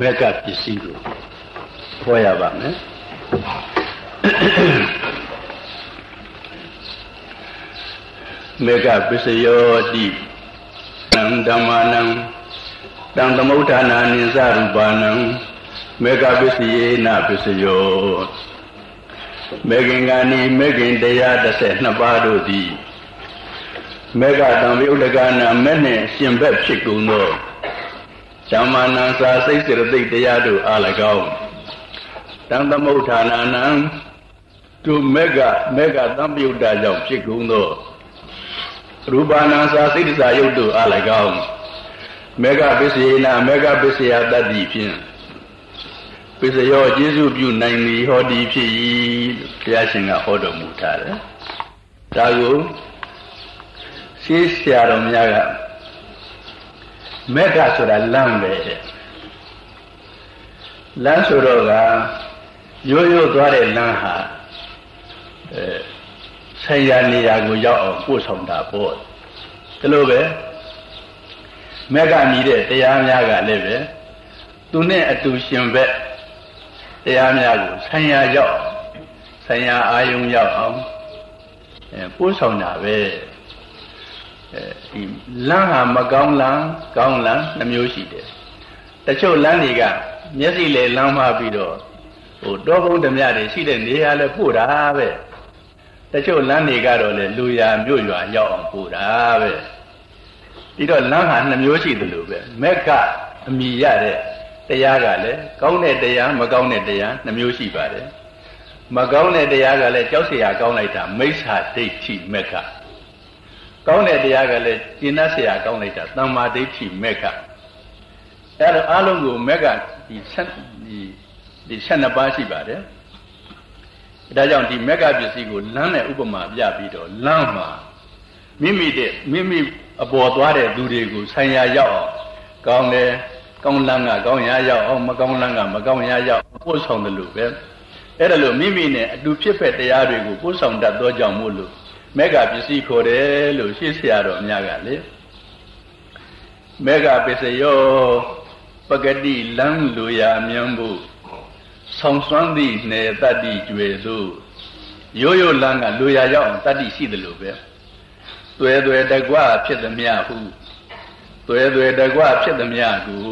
မက်ကပစ္စည်းကိုဟောရပါမယ်မေကပစ္စယောတိနံဓမ္မနံတံသမုဋ္ဌာနာနိသရူပနံမေကပစ္စယေနပစ္စယောမေခင်ကနိမေခင်တရား32ပါးတို့သည်မေကတံဝိဥဒကနာမဲ့နှင့်ရှင်ဘက်ဖြစ်ကုန်သော ဓမ္မနာစာစိတ်စေတသိက်တရားတို့အား၎င်းတံသမုဋ္ဌာနာနံသူမေကမေကသံပြုတ်တာကြောင့်ဖြစ်ကုန်သောရူပနာစာစိတ်စာယုတ်တို့အား၎င်းမေကပစ္စယေနာမေကပစ္စယတတ္တိဖြင့်ပစ္စယောကျေစုပြုနိုင်သည်ဟောဒီဖြစ်၏ဘုရားရှင်ကဟောတော်မူထားတယ်ဒါကိုရှင်းဆရာတော်များက မက်ကဆိုတာလမ်းပဲလမ်းဆိုတော့ကရိုးရိုးသွားတဲ့လမ်းဟာအဲဆိုင်ရာနေရာကိုရောက်အောင်ပို့ဆောင်တာပေါ့ဒါလိုပဲမက်ကမြည်တဲ့တရားများကလည်းပဲသူနဲ့အတူရှင်ဘက်တရားများကိုဆိုင်ရာရောက်ဆိုင်ရာအာယုံရောက်အောင်အဲပို့ဆောင်တာပဲ အဲဒီလမ်းဟာမကောင်းလမ်းကောင်းလမ်းနှမျိုးရှိတယ်တချို့လမ်းတွေကမျက်စိလေလမ်းမှပြီးတော့ဟိုတောကုန်းဓမြတွေရှိတဲ့နေရာလဲပို့တာပဲတချို့လမ်းတွေကတော့လေလူရမြို့ရွာရောက်အောင်ပို့တာပဲပြီးတော့လမ်းဟာနှမျိုးရှိတယ်လို့ပဲမက်ကအမိရတဲ့တရားကလည်းကောင်းတဲ့တရားမကောင်းတဲ့တရားနှမျိုးရှိပါတယ်မကောင်းတဲ့တရားကလည်းကြောက်เสียကောင်းလိုက်တာမိစ္ဆာဒိဋ္ဌိမက်က ကောင်းတဲ့တရားကလည်းကျင့်တတ်เสียကောင်းလိုက်တာသမ္မာဒိဋ္ဌိမက်ကအဲဒါအလုံးကိုမက်ကဒီဆက်ဒီဒီ12ပါးရှိပါတယ်ဒါကြောင့်ဒီမက်ကပစ္စည်းကိုလမ်းနဲ့ဥပမာပြပြီးတော့လမ်းမှာမိမိတဲ့မိမိအပေါ်သွားတဲ့သူတွေကိုဆိုင်ရာရောက်အောင်ကောင်းတယ်ကောင်းလန်းကကောင်းရရောက်အောင်မကောင်းလန်းကမကောင်းရရောက်ပို့ဆောင်တယ်လို့ပဲအဲ့ဒါလို့မိမိနဲ့အတူဖြစ်ဖက်တရားတွေကိုပို့ဆောင်တတ်သောကြောင့်မို့လို့ မေဃပစ္စည်းခေါ်တယ်လို့ရှင်းဆရာတော်အများကလေမေဃပစ္စယောပဂတိလမ်းလူရာမြန်းဖို့ဆောင်စွမ်းသည့်နယ်တတ္တိကျွေသို့ရိုးရိုးလမ်းကလူရာရောက်အောင်တတ္တိရှိတယ်လို့ပဲသွဲသွဲတကွဖြစ်သည်မြဟုသွဲသွဲတကွဖြစ်သည်မြကို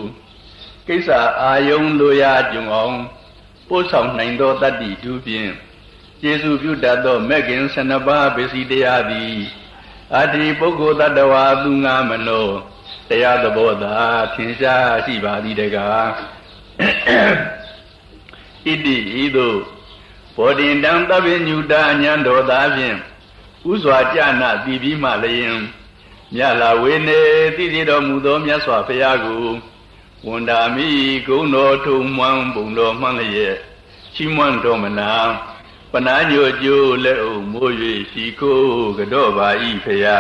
ကိစ္စအာယုံလိုရာကြုံအောင်ပို့ဆောင်နိုင်သောတတ္တိဒုဖြင့် ကျေစုပြုတတ်သောမဂ္ဂင်12ပါးပစ္စည်းတရားသည်အတ္တိပုဂ္ဂိုလ်တ attva သူငါမနောတရားသဘောသာထင်ရှားရှိပါသည်တကားဣတိဤသို့ဘောဓိတံတပ္ပညုတာအញ្ញံတော်သာဖြင့်ဥစွာကြနာတည်ပြီးမှလျင်မြတ်လာဝေနေသိသိတော်မူသောမြတ်စွာဘုရားကိုဝန်တာမိဂုံတော်ထုံမှန်ပုံတော်မှန်လျက်ချီးမွမ်းတော်မနာ ပနာညိုကျိုးလက်အုပ်မိုး၍ရှိခိုးကြော့ပါဤဖရာ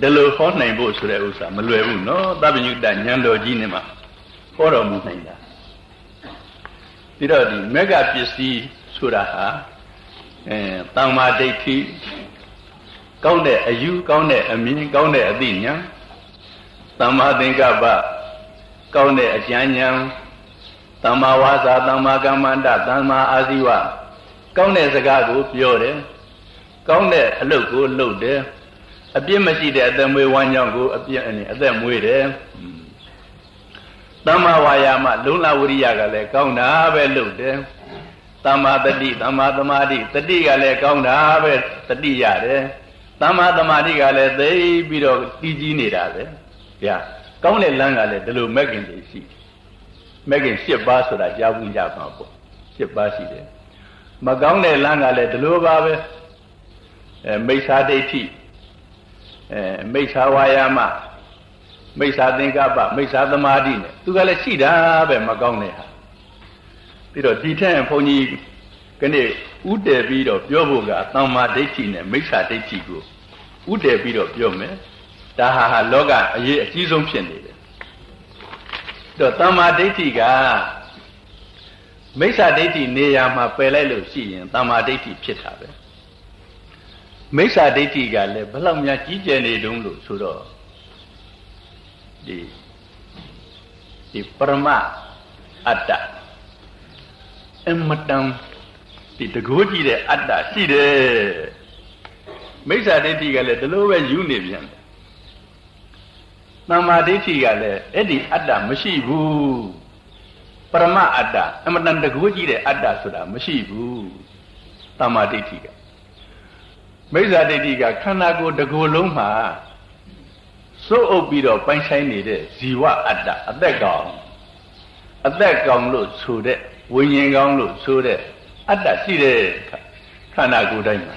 ဒီလိုဟောနိုင်ဖို့ဆိုတဲ့ဥစ္စာမလွယ်ဘူးနော်သဗ္ဗညုတဉာဏ်တော်ကြီးနဲ့မှဟောတော်မူနိုင်တာပြီးတော့ဒီမက္ကပစ္စည်းဆိုတာဟာအဲတမ္မာဒိဋ္ဌိကောင်းတဲ့အယူကောင်းတဲ့အမြင်ကောင်းတဲ့အသိဉာဏ် သမ္မာသင်္ကပ္ပကောင်းတဲ့အကြံဉာဏ်သမ္မာဝါစာသမ္မာကမ္မန္တသမ္မာအာဇီဝကောင်းတဲ့စကားကိုပြောတယ်ကောင်းတဲ့အလုပ်ကိုလုပ်တယ်အပြစ်မရှိတဲ့အသက်မွေးဝမ်းကြောင်းကိုအပြစ်အနေအသက်မွေးတယ်သမ္မာဝါယာမလုံလဝရိယကလည်းကောင်းတာပဲလုပ်တယ်သမ္မာတတိသမ္မာသမာဓိတတိကလည်းကောင်းတာပဲတတိရတယ်သမ္မာသမာဓိကလည်းသိပြီးတော့တည်ကြည်နေတာပဲ ဗျာကောင်းတဲ့လမ်းကလည်းဒီလိုမက်ကင်တွေရှိမက်ကင်၈ပါးဆိုတာကြားဘူးကြပါပေါ့၈ပါးရှိတယ်မကောင်းတဲ့လမ်းကလည်းဒီလိုပါပဲအဲမိစ္ဆာဒိဋ္ဌိအဲမိစ္ဆာဝါယာမမိစ္ဆာသင်္ကပ္ပမိစ္ဆာသမာဓိနဲ့သူကလည်းရှိတာပဲမကောင်းတဲ့ဟာပြီးတော့ဒီထက်ဘုန်းကြီးကနေ့ဥတည်ပြီးတော့ပြောဖို့ကသမ္မာဒိဋ္ဌိနဲ့မိစ္ဆာဒိဋ္ဌိကိုဥတည်ပြီးတော့ပြောမယ် ဒါဟာဟာလောကအရေးအကြီးဆုံးဖြစ်နေတယ်တော့သမ္မာဒိဋ္ဌိကမိစ္ဆာဒိဋ္ဌိနေရာမှာပယ်လိုက်လို့ရှိရင်သမ္မာဒိဋ္ဌိဖြစ်တာပဲမိစ္ဆာဒိဋ္ဌိကလည်းဘလောက်များကြီးကျယ်နေတုံးလို့ဆိုတော့ဒီဒီပရမအတ္တအမတန်ဒီတကိုးကြည့်တဲ့အတ္တရှိတယ်မိစ္ဆာဒိဋ္ဌိကလည်းဒီလိုပဲယူနေပြန်တယ် သမာဓိဋ္ဌိကလည်းအဲ့ဒီအတ္တမရှိဘူးပရမအတ္တအမတန်တကိုးကြည့်တဲ့အတ္တဆိုတာမရှိဘူးသမာဓိဋ္ဌိကမိစ္ဆာဒိဋ္ဌိကခန္ဓာကိုယ်တကိုယ်လုံးမှာစိုးအုပ်ပြီးတော့ပိုင်းဆိုင်နေတဲ့ဇီဝအတ္တအသက်ကောင်အသက်ကောင်လို့ဆိုတဲ့ဝိညာဉ်ကောင်လို့ဆိုတဲ့အတ္တရှိတဲ့ခန္ဓာကိုယ်တိုင်းမှာ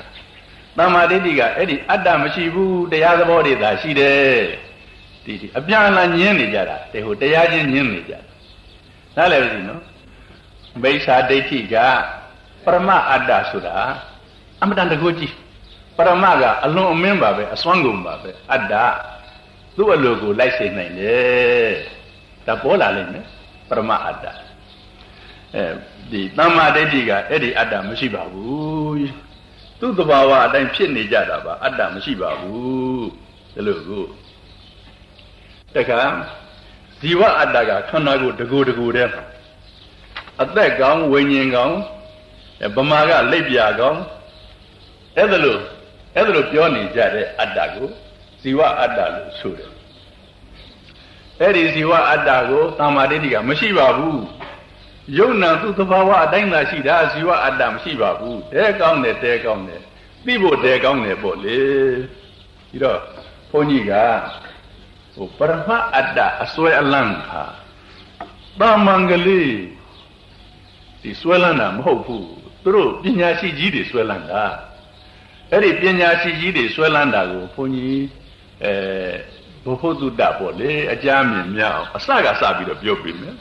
တမ္မာဒိဋ္ဌိကအဲ့ဒီအတ္တမရှိဘူးတရားသဘောတွေသာရှိတယ် ဒီဒီအပြန်အလှန်ညင်းနေကြတာတေဟိုတရားချင်းညင်းနေကြတာနားလည်ပြီနော်မိစ္ဆာဒိဋ္ဌိကပရမအတ္တဆိုတာအမတန်တကူကြီးပရမကအလွန်အမင်းပါပဲအစွမ်းကုန်ပါပဲအတ္တသူ့အလိုကိုလိုက်စေနိုင်တယ်ဒါပေါ်လာလိမ့်မယ်ပရမအတ္တအဲဒီတမ္မာဒိဋ္ဌိကအဲ့ဒီအတ္တမရှိပါဘူးသူ့သဘာဝအတိုင်းဖြစ်နေကြတာပါအတ္တမရှိပါဘူးဒီလိုကို တခါဇီဝအတ္တကခန္ဓာကိုယ်တကူတကူတည်းအသက်ကောင်းဝိညာဉ်ကောင်းဗမာကလက်ပြကောင်းအဲ့ဒါလို့အဲ့ဒါလို့ပြောနေကြတဲ့အတ္တကိုဇီဝအတ္တလို့ဆိုတယ်အဲ့ဒီဇီဝအတ္တကိုသာမာဒိဋ္ဌိကမရှိပါဘူးယုံနာသူ့သဘာဝအတိုင်းသာရှိတာဇီဝအတ္တမရှိပါဘူးတဲကောင်းတယ်တဲကောင်းတယ်သိဖို့တဲကောင်းတယ်ပေါ့လေပြီးတော့ဘုန်းကြီးက ဟိုပရမအတ္တအစွဲအလန့်ဟာတာမန်ကလေးဒီစွဲလန်းတာမဟုတ်ဘူးသူတို့ပညာရှိကြီးတွေစွဲလန်းတာအဲ့ဒီပညာရှိကြီးတွေဆွဲလန်းတာကိုဘုန်းကြီးအဲဘုဖို့တုတ္တပေါ့လေအကြမ်းမြင်မြောက်အစကစပြီးတော့ပြောပြမယ်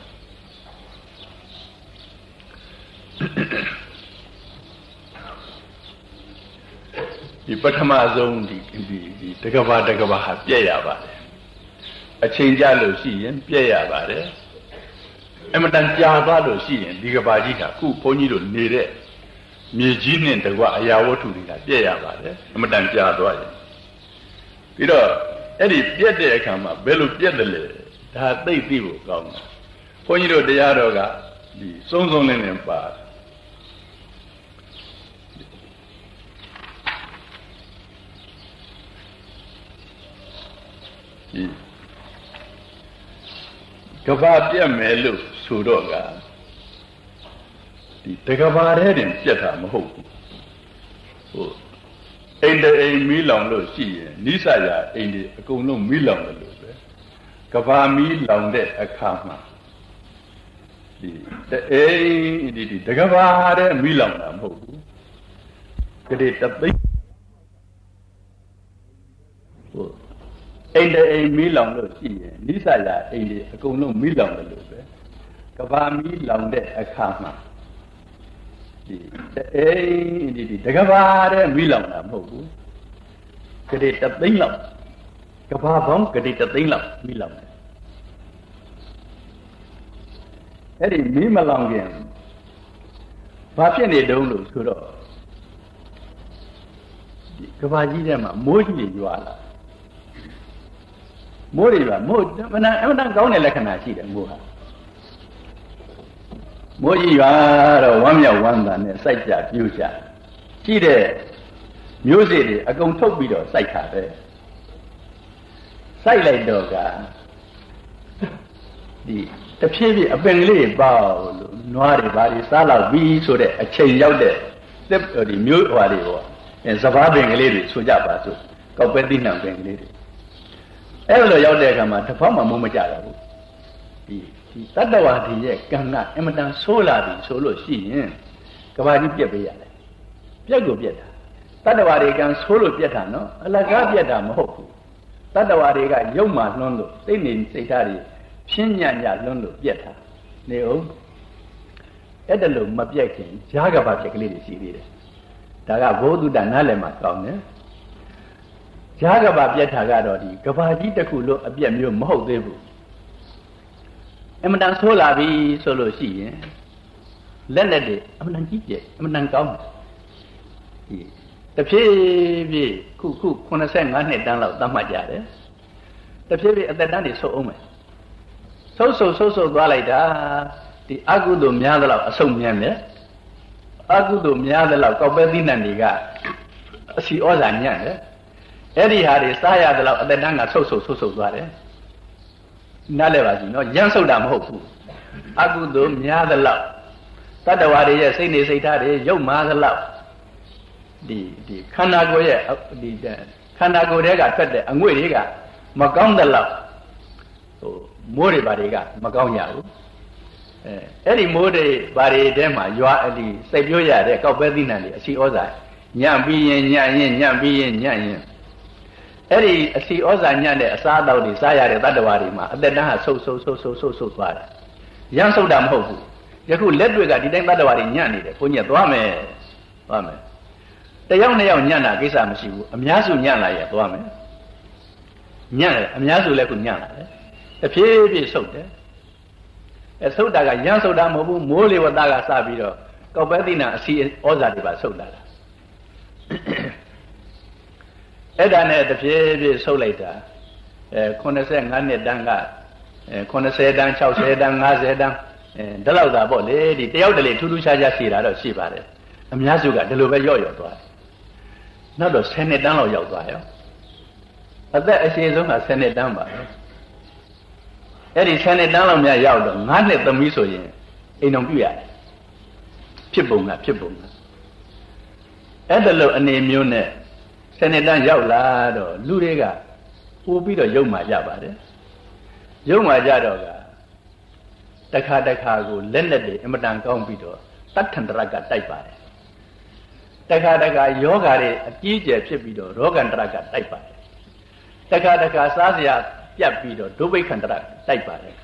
ဒီပထမဆုံးဒီဒီဒီတကဘာတကဘာဟာပြည့်ရပါတယ် အချိန်ကြလို့ရှိရင်ပြည့်ရပါတယ်အမတန်ကြာသွားလို့ရှိရင်ဒီကဘာကြီးကခုဘုန်းကြီးတို့နေတဲ့မြေကြီးနဲ့တကွအရာဝတ္ထုတွေကပြည့်ရပါတယ်အမတန်ကြာသွားရင်ပြီးတော့အဲ့ဒီပြည့်တဲ့အခါမှာဘယ်လိုပြည့်တယ်လဲဒါသိသိဖို့ကောင်းတယ်ဘုန်းကြီးတို့တရားတော်ကဒီစုံစုံလင်းလင်းပါတယ် ကဘာပြက်မယ်လို့ဆိုတော့ကဒီတကဘာတဲ့တင်ပြက်တာမဟုတ်ဘူးဟိုအိမ်တအိမ်မီးလောင်လို့ရှိရင်နိစ္စရာအိမ်တွေအကုန်လုံးမီးလောင်တယ်လို့ပဲကဘာမီးလောင်တဲ့အခါမှာဒီတအိမ်ဒီဒီတကဘာတဲ့မီးလောင်တာမဟုတ်ဘူးကတိတသိဟို အိမ်တအိမ်မီးလောင်လို့ရှိရင်နိစ္စရာအိမ်တွေအကုန်လုံးမီးလောင်တယ်လို့ပဲကဘာမီးလောင်တဲ့အခါမှာဒီအေးဒီဒီတကဘာတဲ့မိလောင်တာမဟုတ်ဘူးကတိတသိန်းလောက်ကဘာပေါင်းကတိတသိန်းလောက်မိလောင်တယ်အဲ့ဒီမိမလောင်ခင်ဘာဖြစ်နေတုံးလို့ဆိုတော့ဒီကဘာကြီးထဲမှာမိုးကြီးတွေရွာလာ မိုးတွေရွာမိုးမနာအမှန်တန်ကောင်းတဲ့လက္ခဏာရှိတယ်မိုးဟာမိုးကြီးရွာတော့ဝမ်းမြောက်ဝမ်းသာနဲ့စိုက်ကြပြူကြရှိတဲ့မျိုးစေ့တွေအကုန်ထုတ်ပြီးတော့စိုက်တာပဲစိုက်လိုက်တော့ကဒီတဖြည်းဖြည်းအပင်ကလေးပေါ့လို့နွားတွေဘာတွေစားလောက်ပြီးဆိုတဲ့အချိန်ရောက်တဲ့သက်ဒီမျိုးဟွာတွေပေါ့အဲစဘာပင်ကလေးတွေဆိုကြပါစို့ကောက်ပဲသိနှံပင်ကလေးတွေ အဲ့လိုရောက်တဲ့အခါမှာတစ်ဖောက်မှမိုးမကြတော့ဘူးဒီဒီတတ္တဝါဒီရဲ့ကံကအင်မတန်ဆိုးလာပြီဆိုလို့ရှိရင်ကဘာကြီးပြက်ပေးရတယ်ပြက်ကိုပြက်တာတတ္တဝါတွေကံဆိုးလို့ပြက်တာနော်အလကားပြက်တာမဟုတ်ဘူးတတ္တဝါတွေကရုပ်မှလွန်းလို့စိတ်နေစိတ်ထားတွေဖြင်းညံ့ညလွန်းလို့ပြက်တာနေအောင်အဲ့ဒါလို့မပြက်ခင်ဈာကဘာပြက်ကလေးတွေရှိသေးတယ်ဒါကဘိုးတုတ္တနားလည်မှာကောင်းတယ် ဈာကဘာပြက်တာကတော့ဒီကဘာကြီးတစ်ခုလို့အပြက်မျိုးမဟုတ်သေးဘူးအမှန်တန်ဆိုးလာပြီဆိုလို့ရှိရင်လက်လက်တွေအမှန်တန်ကြီးကျယ်အမှန်တန်ကောင်းတယ်ဒီတဖြည်းဖြည်းခုခု85နှစ်တန်းလောက်သတ်မှတ်ကြတယ်တဖြည်းဖြည်းအသက်တန်းတွေဆုပ်အောင်မယ်ဆုပ်ဆုပ်ဆုပ်ဆုပ်သွားလိုက်တာဒီအကုသိုလ်များသလောက်အဆုံမြန်တယ်အကုသိုလ်များသလောက်ကောက်ပဲသီးနှံတွေကအစီဩဇာညံ့တယ် အဲ့ဒီဟာတွေစားရသလောက်အသက်တန်းကဆုပ်ဆုပ်ဆုပ်ဆုပ်သွားတယ်နားလဲပါစီနော်ရမ်းဆုပ်တာမဟုတ်ဘူးအကုသိုလ်များသလောက်တတ္တဝါတွေရဲ့စိတ်နေစိတ်ထားတွေရုပ်မာသလောက်ဒီဒီခန္ဓာကိုယ်ရဲ့ဒီခန္ဓာကိုယ်ထဲကထွက်တဲ့အငွေ့တွေကမကောင်းတဲ့လောက်ဟိုမိုးတွေဘာတွေကမကောင်းကြဘူးအဲအဲ့ဒီမိုးတွေဘာတွေထဲမှာရွာဒီစိတ်ပြောရတဲ့ကောက်ပဲသီးနှံတွေအစီဩဇာညံ့ပြီးရင်ညံ့ရင်ညံ့ပြီးရင်ညံ့ရင် အဲ့ဒီအစီဩဇာညံ့တဲ့အစားအသောက်တွေစားရတဲ့တတ္တဝါတွေမှာအသက်တန်းဟာဆုပ်ဆုပ်ဆုပ်ဆုပ်ဆုပ်ဆုပ်သွားတာရမ်းဆုပ်တာမဟုတ်ဘူးယခုလက်တွေကဒီတိုင်းတတ္တဝါတွေညံ့နေတယ်ဘုန်းကြီးသွားမယ်သွားမယ်တယောက်နှစ်ယောက်ညံ့တာကိစ္စမရှိဘူးအများစုညံ့လာရဲ့သွားမယ်ညံ့တယ်အများစုလည်းခုညံ့လာတယ်တဖြည်းဖြည်းဆုပ်တယ်အဲဆုပ်တာကရမ်းဆုပ်တာမဟုတ်ဘူးမိုးလေဝသကစပြီးတော့ကောက်ပဲသိနာအစီဩဇာတွေပါဆုပ်လာတာ အဲ့ဒါနဲ့တဖြည်းဖြည်းဆုပ်လိုက်တာအဲ85နှစ်တန်းကအဲ80တန်း60တန်း50တန်းအဲဒါလောက်သာပေါ့လေဒီတယောက်တလေထူးထူးခြားခြားရှိတာတော့ရှိပါတယ်အများစုကဒီလိုပဲရော့ရော့သွားတယ်နောက်တော့10နှစ်တန်းလောက်ရောက်သွားရောအသက်အရှိဆုံးက10နှစ်တန်းပါအဲ့ဒီ10နှစ်တန်းလောက်များရောက်တော့9နှစ်သမီးဆိုရင်အိမ်တော်ပြုရတယ်ဖြစ်ပုံကဖြစ်ပုံကအဲ့ဒါလို့အနေမျိုးနဲ့ 10နှစ်တန်းရောက်လာတော့လူတွေကပို့ပြီးတော့ယုံမှကြပါတယ်ယုံမှကြတော့ကတခါတခါကိုလက်လက်တွေအမတန်ကောင်းပြီးတော့တတ်ထန္တရကတိုက်ပါတယ်တခါတခါယောဂါတွေအကြီးကျယ်ဖြစ်ပြီးတော့ရောဂန္တရကတိုက်ပါတယ်တခါတခါစားစရာပြတ်ပြီးတော့ဒုဗိခန္တရတိုက်ပါတယ်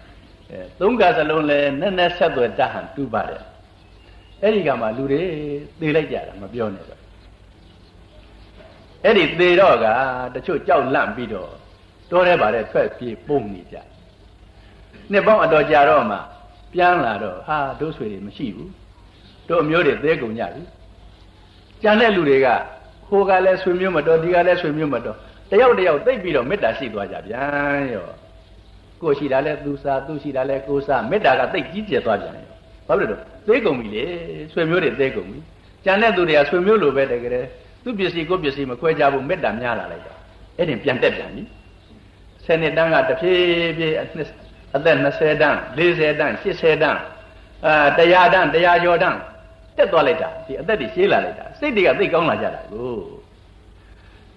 အဲသုံးကစလုံးလည်းနက်နက်ဆက်သွယ်တတ်ဟန်တူပါတယ်အဲ့ဒီကမှလူတွေသေလိုက်ကြတာမပြောနဲ့တော့ အဲ့ဒီသေတော့ကတချို့ကြောက်လန့်ပြီးတော့တောထဲပါတဲ့ထွက်ပြေးပုံနေကြနှစ်ပေါင်းအတော်ကြာတော့မှပြန်လာတော့ဟာတို့ဆွေတွေမရှိဘူးတို့အမျိုးတွေသဲကုန်ကြပြီကြံတဲ့လူတွေကဟိုကလည်းဆွေမျိုးမတော်ဒီကလည်းဆွေမျိုးမတော်တယောက်တယောက်သိပ်ပြီးတော့မေတ္တာရှိသွားကြပြန်ရောကိုရှိတာလဲသူစားသူရှိတာလဲကိုစားမေတ္တာကသိပ်ကြီးကျယ်သွားပြန်ရောဘာလို့လဲသိကုန်ပြီလေဆွေမျိုးတွေသိကုန်ပြီကြံတဲ့သူတွေကဆွေမျိုးလိုပဲတကယ် သူပစ္စည်းကိုပစ္စည်းမခွဲကြဘူးမေတ္တာများလာလိုက်တော့အဲ့ဒီပြန်တက်ပြန်ပြီဆယ်နှစ်တန်းကတဖြည်းဖြည်းအသက်20တန်း40တန်း80တန်းအာ100တန်း100ကျော်တန်းတက်သွားလိုက်တာဒီအသက်တွေရှည်လာလိုက်တာစိတ်တွေကသိကောင်းလာကြတာကို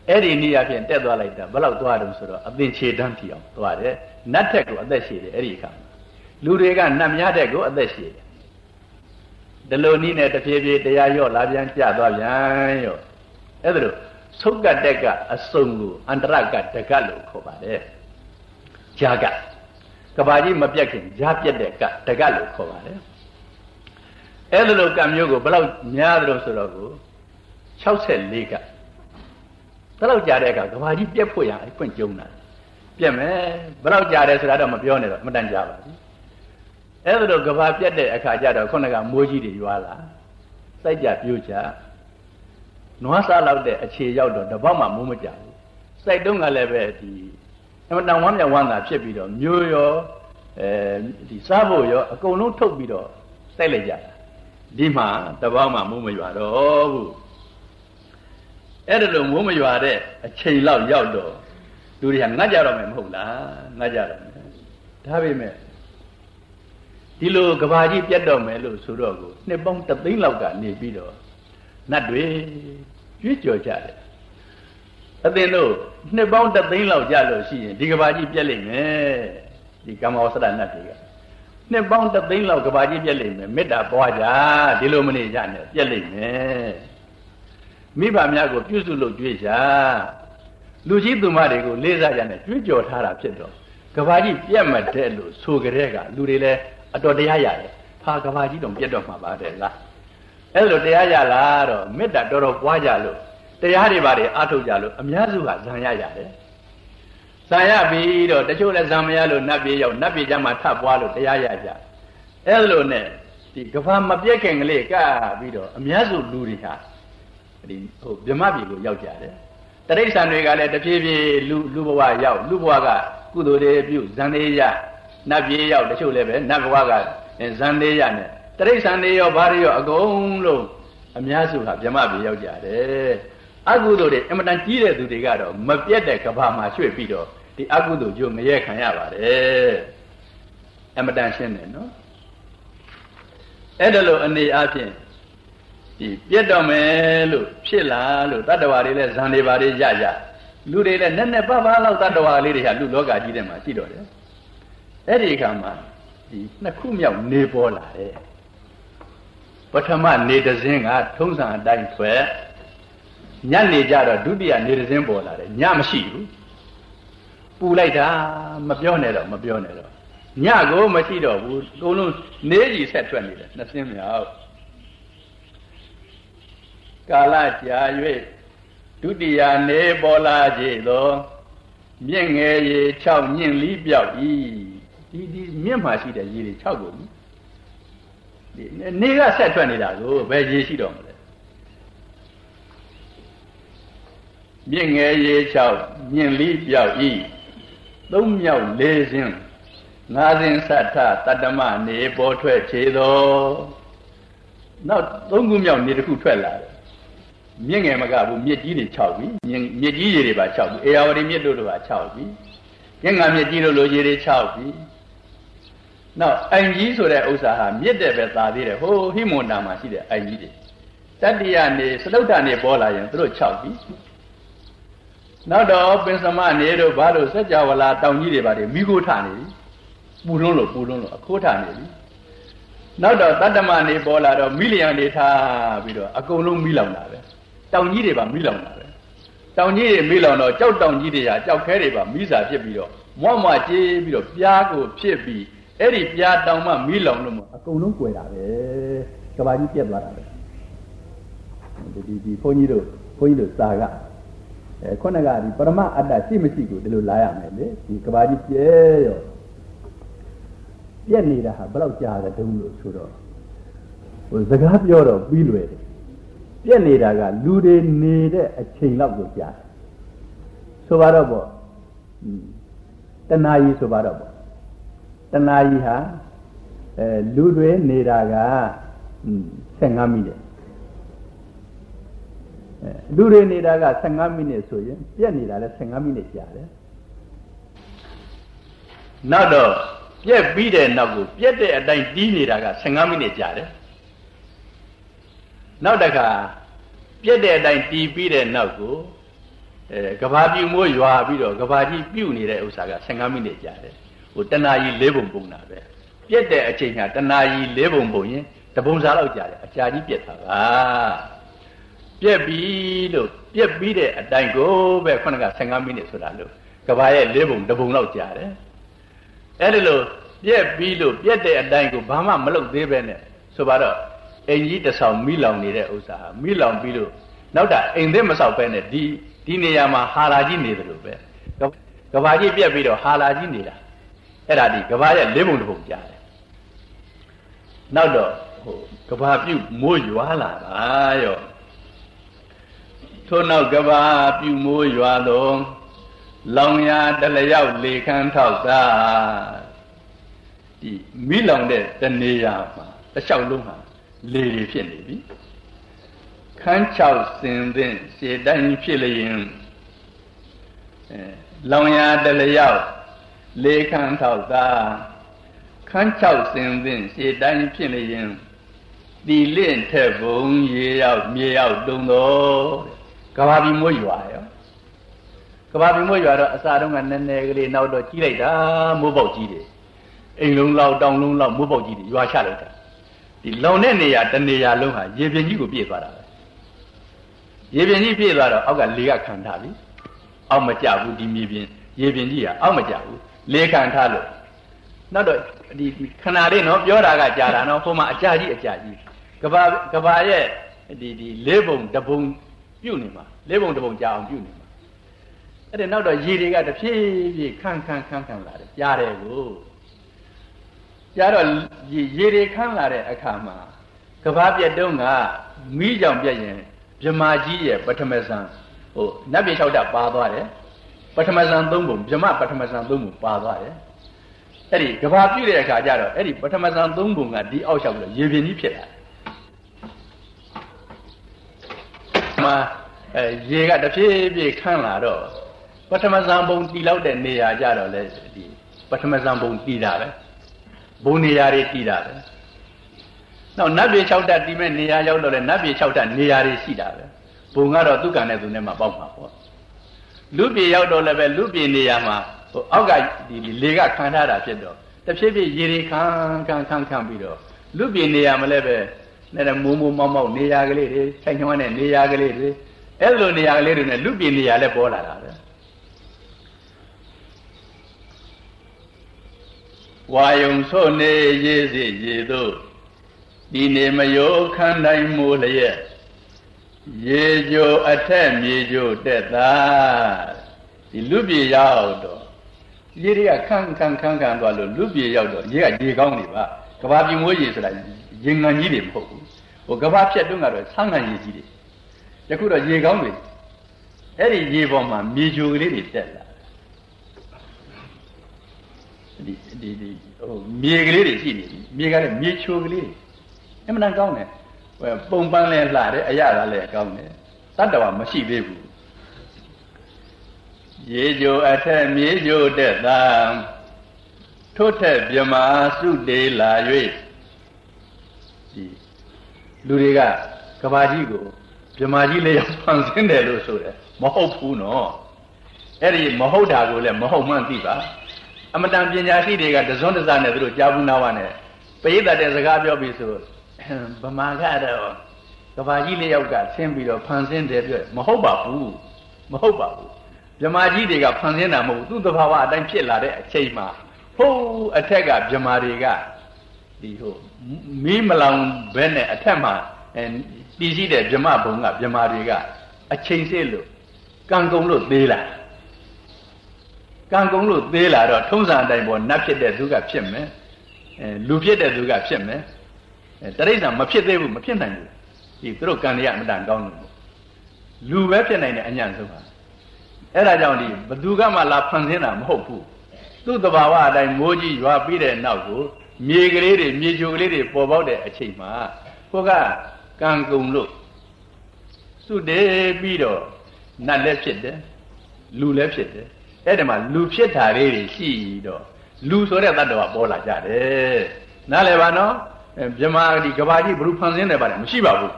အဲ့ဒီနေရာဖြင့်တက်သွားလိုက်တာဘယ်လောက်သွားတုံဆိုတော့အသင်ခြေတန်းထီအောင်သွားတယ်နတ်ထက်ကိုအသက်ရှည်တယ်အဲ့ဒီအခါလူတွေကနတ်များတဲ့ကိုအသက်ရှည်တယ်ဒီလိုနည်းနဲ့တဖြည်းဖြည်းတရားရော့လာပြန်ကြသွားပြန်ရော့ အဲ့ဒါလို့သုတ်ကတက်ကအစုံကိုအန္တရကတကလို့ခေါ်ပါတယ်ဂျာကကဘာကြီးမပြတ်ခင်ဂျာပြတ်တဲ့ကတကလို့ခေါ်ပါတယ်အဲ့ဒါလိုကံမျိုးကိုဘယ်လောက်များတယ်လို့ဆိုတော့ကို64ကဘယ်လောက်ကြာတဲ့အခါကဘာကြီးပြက်ဖို့ရအခွင့်ကျုံတာပြက်မယ်ဘယ်လောက်ကြာတယ်ဆိုတာတော့မပြောနဲ့တော့မတန်ကြပါဘူးအဲ့ဒါလိုကဘာပြက်တဲ့အခါကျတော့ခုနကမိုးကြီးတွေရွာလာစိုက်ကြပြိုးကြ နွားစားလောက်တဲ့အခြေရောက်တော့တပေါက်မှမိုးမကြဘူးစိုက်တုံးကလည်းပဲဒီအမတန်ဝမ်းမြောက်ဝမ်းသာဖြစ်ပြီးတော့မျိုးရောအဲဒီစားဖို့ရောအကုန်လုံးထုတ်ပြီးတော့စိုက်လိုက်ကြတာဒီမှာတပေါက်မှမိုးမရွာတော့ဘူးအဲ့ဒါလိုမိုးမရွာတဲ့အချိန်လောက်ရောက်တော့လူတွေကငတ်ကြတော့မယ်မဟုတ်လားငတ်ကြတော့မယ်ဒါပေမဲ့ဒီလိုကဘာကြီးပြတ်တော့မယ်လို့ဆိုတော့ကိုနှစ်ပေါင်းတသိန်းလောက်ကနေပြီးတော့ နတ်တွေကြွေးကြော်ကြတယ်အသင်တို့နှစ်ပေါင်းတသိန်းလောက်ကြလို့ရှိရင်ဒီကဘာကြီးပြက်လိမ့်မယ်ဒီကမ္မဝဆရနတ်တွေကနှစ်ပေါင်းတသိန်းလောက်ကဘာကြီးပြက်လိမ့်မယ်မေတ္တာပွားကြဒီလိုမနေကြနဲ့ပြက်လိမ့်မယ်မိဘများကိုပြုစုလို့ကြွေးကြလူကြီးသူမတွေကိုလေးစားကြနဲ့ကြွေးကြော်ထားတာဖြစ်တော့ကဘာကြီးပြက်မတဲ့လို့ဆိုကြတဲ့ကလူတွေလည်းအတော်တရားရတယ်ဟာကဘာကြီးတော့ပြက်တော့မှာပါတယ်လား အဲ့လိုတရားရလာတော့မေတ္တာတော်တော်ပွားကြလို့တရားတွေပါတယ်အထုတ်ကြလို့အများစုကဇံရရတယ်ဇံရပြီးတော့တချို့လည်းဇံမရလို့နတ်ပြေရောက်နတ်ပြေကြမှာထပ်ပွားလို့တရားရကြအဲ့လိုနဲ့ဒီကဘာမပြက်ခင်ကလေးကပြီးတော့အများစုလူတွေဟာဒီဟိုဗြဟ္မပြည်ကိုရောက်ကြတယ်တရိษံတွေကလည်းတဖြည်းဖြည်းလူလူဘဝရောက်လူဘဝကကုသိုလ်တွေပြုဇန်သေးရနတ်ပြည်ရောက်တချို့လည်းပဲနတ်ဘဝကဇန်သေးရနဲ့ တရိษံတွေရောဘာတွေရောအကုန်လုံးအများစုဟာဗြဟ္မပြည်ရောက်ကြတယ်အကုသိုလ်တွေအမတန်ကြီးတဲ့သူတွေကတော့မပြတ်တဲ့ကဘာမှာရွှေ့ပြီးတော့ဒီအကုသိုလ်ကျိုးငရဲခံရပါတယ်အမတန်ရှင်းတယ်နော်အဲ့ဒါလို့အနေအချင်းဒီပြတ်တော့မယ်လို့ဖြစ်လာလို့တတ္တဝါတွေလည်းဇန်တွေပါတွေရရလူတွေလည်းနက်နက်ပပလောက်တတ္တဝါလေးတွေဟာလူလောကကြီးထဲမှာရှိတော့တယ်အဲ့ဒီအခါမှာဒီနှစ်ခုမြောက်နေပေါ်လာတယ် ပထမနေတစင်းကထုံးစံအတိုင်းထွက်ညနေကြတော့ဒုတိယနေတစင်းပေါ်လာတယ်ညမရှိဘူးပူလိုက်တာမပြောနဲ့တော့မပြောနဲ့တော့ညကိုမရှိတော့ဘူးအကုန်လုံးနေကြီးဆက်ထွက်နေတယ်နှစ်စင်းမြောက်ကာလကြာ၍ဒုတိယနေပေါ်လာကြသောမြင့်ငယ်ရေ6ညင့်လီးပြောက်ဤဒီဒီမြင့်မှာရှိတဲ့ရေတွေ6ကု န်ဒီနေကဆက်ထွက်နေတာကိုဘယ်ရေရှိတော့မလဲမြင့်ငယ်ရေ6ညင့်လီးပြောက်ဤသုံးမြောက်လေးစင်းငါးစင်းသတ္ထတတ္တမနေပေါ်ထွက်ခြေသောနောက်သုံးခုမြောက်နေတစ်ခုထွက်လာတယ်မြင့်ငယ်မကဘူးမြစ်ကြီးတွေ6ပြီမြစ်ကြီးရေတွေပါ6ပြီအေယာဝတီမြစ်တို့တို့ပါ6ပြီကျင်္ဂါမြစ်ကြီးတို့လိုရေတွေ6ပြီ နောက်အိမ်ကြီးဆိုတဲ့ဥစ္စာဟာမြစ်တဲ့ပဲသာသေးတယ်ဟိုဟိမွန်တာမှာရှိတဲ့အိမ်ကြီးတွေတတ္တိယနေစလုတ်တာနေပေါ်လာရင်သူတို့6ပြီနောက်တော့ပင်စမနေတို့ဘာလို့စัจ java လာတောင်ကြီးတွေပါတယ်မိခိုးထနေပြီပူလွန်းလို့ပူလွန်းလို့အခိုးထနေပြီနောက်တော့တတ္တမနေပေါ်လာတော့မိလျံနေထားပြီးတော့အကုန်လုံးမိလောင်တာပဲတောင်ကြီးတွေပါမိလောင်တာပဲတောင်ကြီးတွေမိလောင်တော့ကြောက်တောင်ကြီးတွေဟာကြောက်ခဲတွေပါမိစာဖြစ်ပြီးတော့မွားမွားကြေးပြီးတော့ပြားကိုဖြစ်ပြီး အဲ့ဒီပြားတောင်မှမိလောင်လို့မအကုန်လုံးကွယ်တာပဲကဘာကြီးပြက်သွားတာပဲဒီဒီဘုန်းကြီးတို့ဘုန်းကြီးတို့စာကအဲခုနကဒီပရမအတ္တရှိမရှိကိုဒီလိုလာရမယ်လေဒီကဘာကြီးပြဲရောပြက်နေတာဟာဘယ်တော့ကြာတယ်တုံးလို့ဆိုတော့ဟိုစကားပြောတော့ပြီးလွယ်တယ်ပြက်နေတာကလူတွေနေတဲ့အချိန်လောက်ကိုကြာတယ်ဆိုပါတော့ပေါ့တဏှာကြီးဆိုပါတော့ပေါ့ တဏှာကြီးဟာအဲလူတွေနေတာက15မိနစ်လူတွေနေတာက15မိနစ်ဆိုရင်ပြက်နေတာလည်း15မိနစ်ကြာတယ်နောက်တော့ပြက်ပြီးတဲ့နောက်ကိုပြက်တဲ့အတိုင်းတီးနေတာက15မိနစ်ကြာတယ်နောက်တခါပြက်တဲ့အတိုင်းတီးပြီးတဲ့နောက်ကိုအဲကဘာပြူမိုးရွာပြီးတော့ကဘာကြီးပြုတ်နေတဲ့ဥစ္စာက15မိနစ်ကြာတယ် ဟိုတဏှာကြီး၄ပုံပုံတာပဲပြက်တဲ့အချိန်ကတဏှာကြီး၄ပုံပုံရင်တပုံစားလောက်ကြာတယ်အကြာကြီးပြက်တာပါပြက်ပြီလို့ပြက်ပြီးတဲ့အတိုင်းကိုပဲခုနက15မိနစ်ဆိုတာလို့ကဘာရဲ့၄ပုံတပုံလောက်ကြာတယ်အဲ့ဒါလို့ပြက်ပြီးလို့ပြက်တဲ့အတိုင်းကိုဘာမှမလုပ်သေးပဲနဲ့ဆိုပါတော့အိမ်ကြီးတဆောင်မိလောင်နေတဲ့ဥစ္စာမိလောင်ပြီးလို့နောက်တာအိမ်သစ်မဆောက်ပဲနဲ့ဒီဒီနေရာမှာဟာလာကြီးနေတယ်လို့ပဲကဘာကြီးပြက်ပြီးတော့ဟာလာကြီးနေတာ အဲ့ဒါဒီကဘာရဲ့လေးပုံတစ်ပုံကြားတယ်နောက်တော့ဟိုကဘာပြုတ်မိုးရွာလာတာရောထို့နောက်ကဘာပြုတ်မိုးရွာတော့လောင်ရာတလျောက်လေခမ်းထောက်တာဒီမိလောင်တဲ့တနေရာမှာတစ်လျှောက်လုံးဟာလေတွေဖြစ်နေပြီခန်းချောက်စင်သင့်ရှေတိုင်းဖြစ်လျင်အဲလောင်ရာတလျောက် လေခမ်းထောက်သာခန်းချောက်စင်သင့်ရှေတိုင်းဖြစ်လျင်တီလင့်ထက်ဘုံရေရောက်မြေရောက်တုံတော်ကဘာပြီမွေးရွာရောကဘာပြီမွေးရွာတော့အစာတုန်းကနည်းနည်းကလေးနောက်တော့ကြီးလိုက်တာမိုးပေါက်ကြီးတယ်အိမ်လုံးလောက်တောင်လုံးလောက်မိုးပေါက်ကြီးတယ်ရွာချလိုက်တာဒီလုံတဲ့နေရာတနေရာလုံးဟာရေပြင်ကြီးကိုပြည့်သွားတာပဲရေပြင်ကြီးပြည့်သွားတော့အောက်ကလေကခံထားပြီအောက်မကြဘူးဒီမြေပြင်ရေပြင်ကြီးကအောက်မကြဘူး လေခံထားလို့နောက်တော့ဒီခဏလေးနော်ပြောတာကကြာတာနော်ဟိုမှာအကြာကြီးအကြာကြီးကဘာကဘာရဲ့ဒီဒီလေးပုံတပုံပြုတ်နေမှာလေးပုံတပုံကြာအောင်ပြုတ်နေမှာအဲ့ဒါနောက်တော့ရေတွေကတဖြည်းဖြည်းခန့်ခန့်ခန့်ခန့်လာတယ်ကြားတယ်ကိုကြားတော့ရေတွေခန့်လာတဲ့အခါမှာကဘာပြက်တုံးကမိကြောင်ပြက်ရင်မြမကြီးရဲ့ပထမဇန်ဟိုနတ်ပြည်၆ဓာတ်ပါသွားတယ် ပထမဇန်၃ပုံမြမပထမဇန်၃ပုံပါသွားတယ်အဲ့ဒီကဘာပြည့်တဲ့အခါကျတော့အဲ့ဒီပထမဇန်၃ပုံကဒီအောက်လျှောက်ပြီးတော့ရေပြင်ကြီးဖြစ်လာမှာအဲရေကတဖြည်းဖြည်းခန့်လာတော့ပထမဇန်ပုံတီလောက်တဲ့နေရာကြတော့လေဒီပထမဇန်ပုံတီတာပဲဘုံနေရာတွေတီတာပဲနောက်နတ်ပြည်6တက်တီးမဲ့နေရာရောက်တော့လေနတ်ပြည်6တက်နေရာတွေရှိတာပဲဘုံကတော့သူကံနဲ့သူနဲ့မှပေါက်မှာပေါ့ လူပြည်ရောက်တော့လည်းပဲလူပြည်နေရာမှာဟိုအောက်ကဒီလေကခံထားတာဖြစ်တော့တဖြည်းဖြည်းရေတွေခံခံခံခံပြီးတော့လူပြည်နေရာမလဲပဲနဲ့မိုးမိုးမောက်မောက်နေရာကလေးတွေဆိုင်ချောင်းနဲ့နေရာကလေးတွေအဲ့လိုနေရာကလေးတွေနဲ့လူပြည်နေရာလည်းပေါ်လာတာပဲဝါယုံဆို့နေရေးစီရေတို့ဒီနေမယောခန်းတိုင်းမိုးလျက် ရေကြိုအထက်မြေကြိုတက်တာဒီလူပြေရောက်တော့ရေတွေကခန်းခန်းခန်းခန်းသွားလို့လူပြေရောက်တော့ရေကရေကောင်းနေပါကဘာပြမိုးရေဆိုတာရေငံကြီးတွေမဟုတ်ဘူးဟိုကဘာဖြတ်တွန်းကတော့ဆန်းငံရေကြီးတွေယခုတော့ရေကောင်းတွေအဲ့ဒီရေပေါ်မှာမြေကြိုကလေးတွေတက်လာဒီဒီဒီဟိုမြေကလေးတွေရှိနေပြီမြေကလည်းမြေချိုကလေးအမှန်တန်ကောင်းတယ် ပုံပန်းလဲလှတယ်အရသာလဲကောင်းတယ်တတ္တဝမရှိသေးဘူးရေကြိုအထက်မြေကြိုတက်သာထို့ထက်မြမာစုတေလာ၍ဒီလူတွေကကဘာကြီးကိုမြမာကြီးလေးရောက်ဖန်ဆင်းတယ်လို့ဆိုတယ်မဟုတ်ဘူးနော်အဲ့ဒီမဟုတ်တာကိုလည်းမဟုတ်မှန်းသိပါအမတန်ပညာရှိတွေကတစွန်းတစနဲ့သူတို့ကြားဘူးနာဝနဲ့ပရိသတ်တဲ့စကားပြောပြီးဆို ဗမာကတော့ကဘာကြီးလေးယောက်ကဆင်းပြီးတော့ဖန်ဆင်းတယ်ပြောမဟုတ်ပါဘူးမဟုတ်ပါဘူးမြမာကြီးတွေကဖန်ဆင်းတာမဟုတ်ဘူးသူ့သဘာဝအတိုင်းဖြစ်လာတဲ့အချိန်မှာဟိုးအထက်ကမြမာတွေကဒီဟိုမီးမလောင်ဘဲနဲ့အထက်မှာအဲတည်ရှိတဲ့မြမဘုံကမြမာတွေကအချိန်စေးလို့ကံကုံလို့သေးလာကံကုံလို့သေးလာတော့ထုံးစံအတိုင်းပေါ်နတ်ဖြစ်တဲ့သူကဖြစ်မယ်အဲလူဖြစ်တဲ့သူကဖြစ်မယ် တရိစ္ဆာန်မဖြစ်သေးဘူးမဖြစ်နိုင်ဘူးဒီသူတို့ကံရအမတန်ကောင်းလို့လူပဲဖြစ်နိုင်တဲ့အညံ့ဆုံးပါအဲ့ဒါကြောင့်ဒီဘသူကမှလာဖန်ဆင်းတာမဟုတ်ဘူးသူ့တဘာဝအတိုင်းမိုးကြီးရွာပြီးတဲ့နောက်ကိုမြေကလေးတွေမြေချိုကလေးတွေပေါ်ပေါက်တဲ့အချိန်မှာကိုကကံကုံလို့စုတည်ပြီးတော့နတ်လည်းဖြစ်တယ်လူလည်းဖြစ်တယ်အဲ့ဒီမှာလူဖြစ်တာလေးတွေရှိတော့လူဆိုတဲ့တ attva ပေါ်လာကြတယ်နားလည်ပါနော် မြမဒီကဘာကြီးဘ ᱹ ဖန်ဆင်းတယ်ပါတယ်မရှိပါဘူး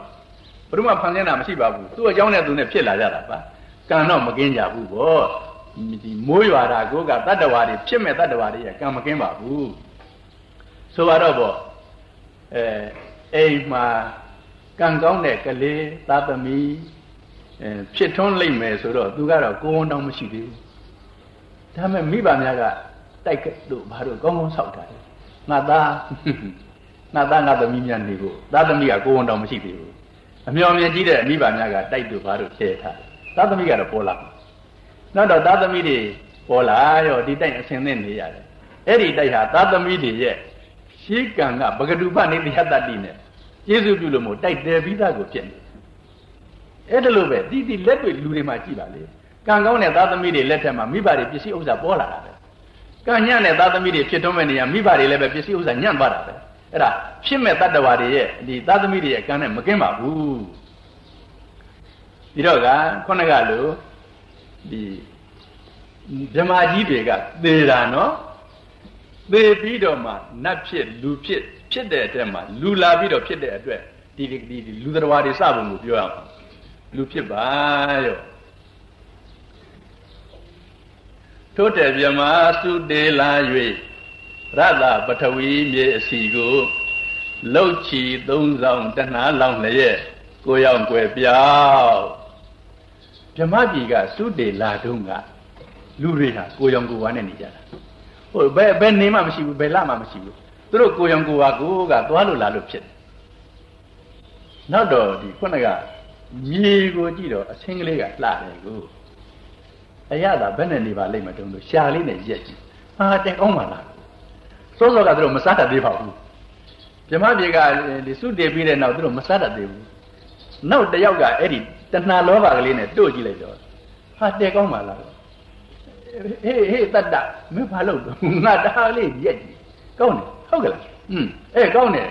ဘ ᱹ မှဖန်ဆင်းတာမရှိပါဘူးသူ့အကြောင်းနဲ့သူနဲ့ဖြစ်လာကြတာပါကံတော့မကင်းကြဘူးဗောဒီမိုးရွာတာကိုကတ attva တွေဖြစ်မဲ့တ attva တွေရဲ့ကံမကင်းပါဘူးဆိုတော့ဗောအဲအိမ်မှာကံကောင်းတဲ့ကလေးသာသမီအဲဖြစ်ထွန်းလိမ့်မယ်ဆိုတော့သူကတော့ကိုယ်ဝန်တောင်မရှိသေးဘူးဒါမဲ့မိဘများကတိုက်တို့ဘာလို့ကောင်းကောင်းဆောက်တာလဲငါသား ငါသားငါသမီးများနေဖို့သားသမီးကကိုယ်ဝန်တော်မရှိသေးဘူးအမြော်မြင်ကြီးတဲ့မိဘများကတိုက်တို့ဘာလို့ဖြဲထားသားသမီးကတော့ပေါ်လာနောက်တော့သားသမီးတွေပေါ်လာရောဒီတိုက်အဆင်သင့်နေရတယ်အဲ့ဒီတိုက်ဟာသားသမီးတွေရဲ့ရှေးကံကပဂတုပနေတယတ္တိနဲ့ကျေးဇူးပြုလို့မို့တိုက်တယ်ပြီးသားကိုဖြစ်နေအဲ့ဒါလို့ပဲဒီဒီလက်တွေ့လူတွေမှာကြည့်ပါလေကံကောင်းတဲ့သားသမီးတွေလက်ထက်မှာမိဘတွေပစ္စည်းဥစ္စာပေါ်လာတာပဲကံညံ့တဲ့သားသမီးတွေဖြစ်ထွန်းမဲ့နေရမိဘတွေလည်းပဲပစ္စည်းဥစ္စာညံ့သွားတာပဲ အဲ့ဒါဖြစ်မဲ့တတ္တဝါတွေရဲ့ဒီသားသမီးတွေရဲ့ကံနဲ့မကင်းပါဘူးဒီတော့ကခုနကလို့ဒီဗြဟ္မာကြီးတွေကသေတာနော်သေပြီးတော့မှနတ်ဖြစ်လူဖြစ်ဖြစ်တဲ့အတွက်မှလူလာပြီးတော့ဖြစ်တဲ့အတွက်ဒီဒီလူတော်တွေစပုံကိုပြောရမှာလူဖြစ်ပါရောထို့တဲ့မြမသုတေလာ၍ ရတပထဝီမြေအစီကိုလှုပ်ချီသုံးဆောင်တဏှာလောင်လျက်ကိုရောက်ွယ်ပြောက်မြမပြည်ကသုတေလာတုံးကလူတွေဟာကိုရောင်ကိုဝါနဲ့နေကြတာဟိုဘယ်ဘယ်နေမှမရှိဘူးဘယ်လမှမရှိဘူးသူတို့ကိုရောင်ကိုဝါကိုကသွားလို့လာလို့ဖြစ်တယ်နောက်တော့ဒီခုနကမြေကိုကြည့်တော့အဆင်းကလေးကလှတယ်ကိုအရသာဘယ်နဲ့နေပါလိမ့်မတုံးလို့ရှာလေးနဲ့ရက်ကြည့်ဟာတဲ့ကောင်းပါလား စောစောကသူတို့မစားတတ်သေးပါဘူးမြမပြေကဒီစုတည်ပြီးတဲ့နောက်သူတို့မစားတတ်သေးဘူးနောက်တစ်ယောက်ကအဲ့ဒီတဏှာလောဘကလေးနဲ့တို့ကြည့်လိုက်တော့ဟာတဲကောင်းပါလားဟေးဟေးတတ္တမင်းဘာလုပ်ငါတအားလေးရက်ကြည့်ကောင်းတယ်ဟုတ်ကလားอืมအေးကောင်းတယ်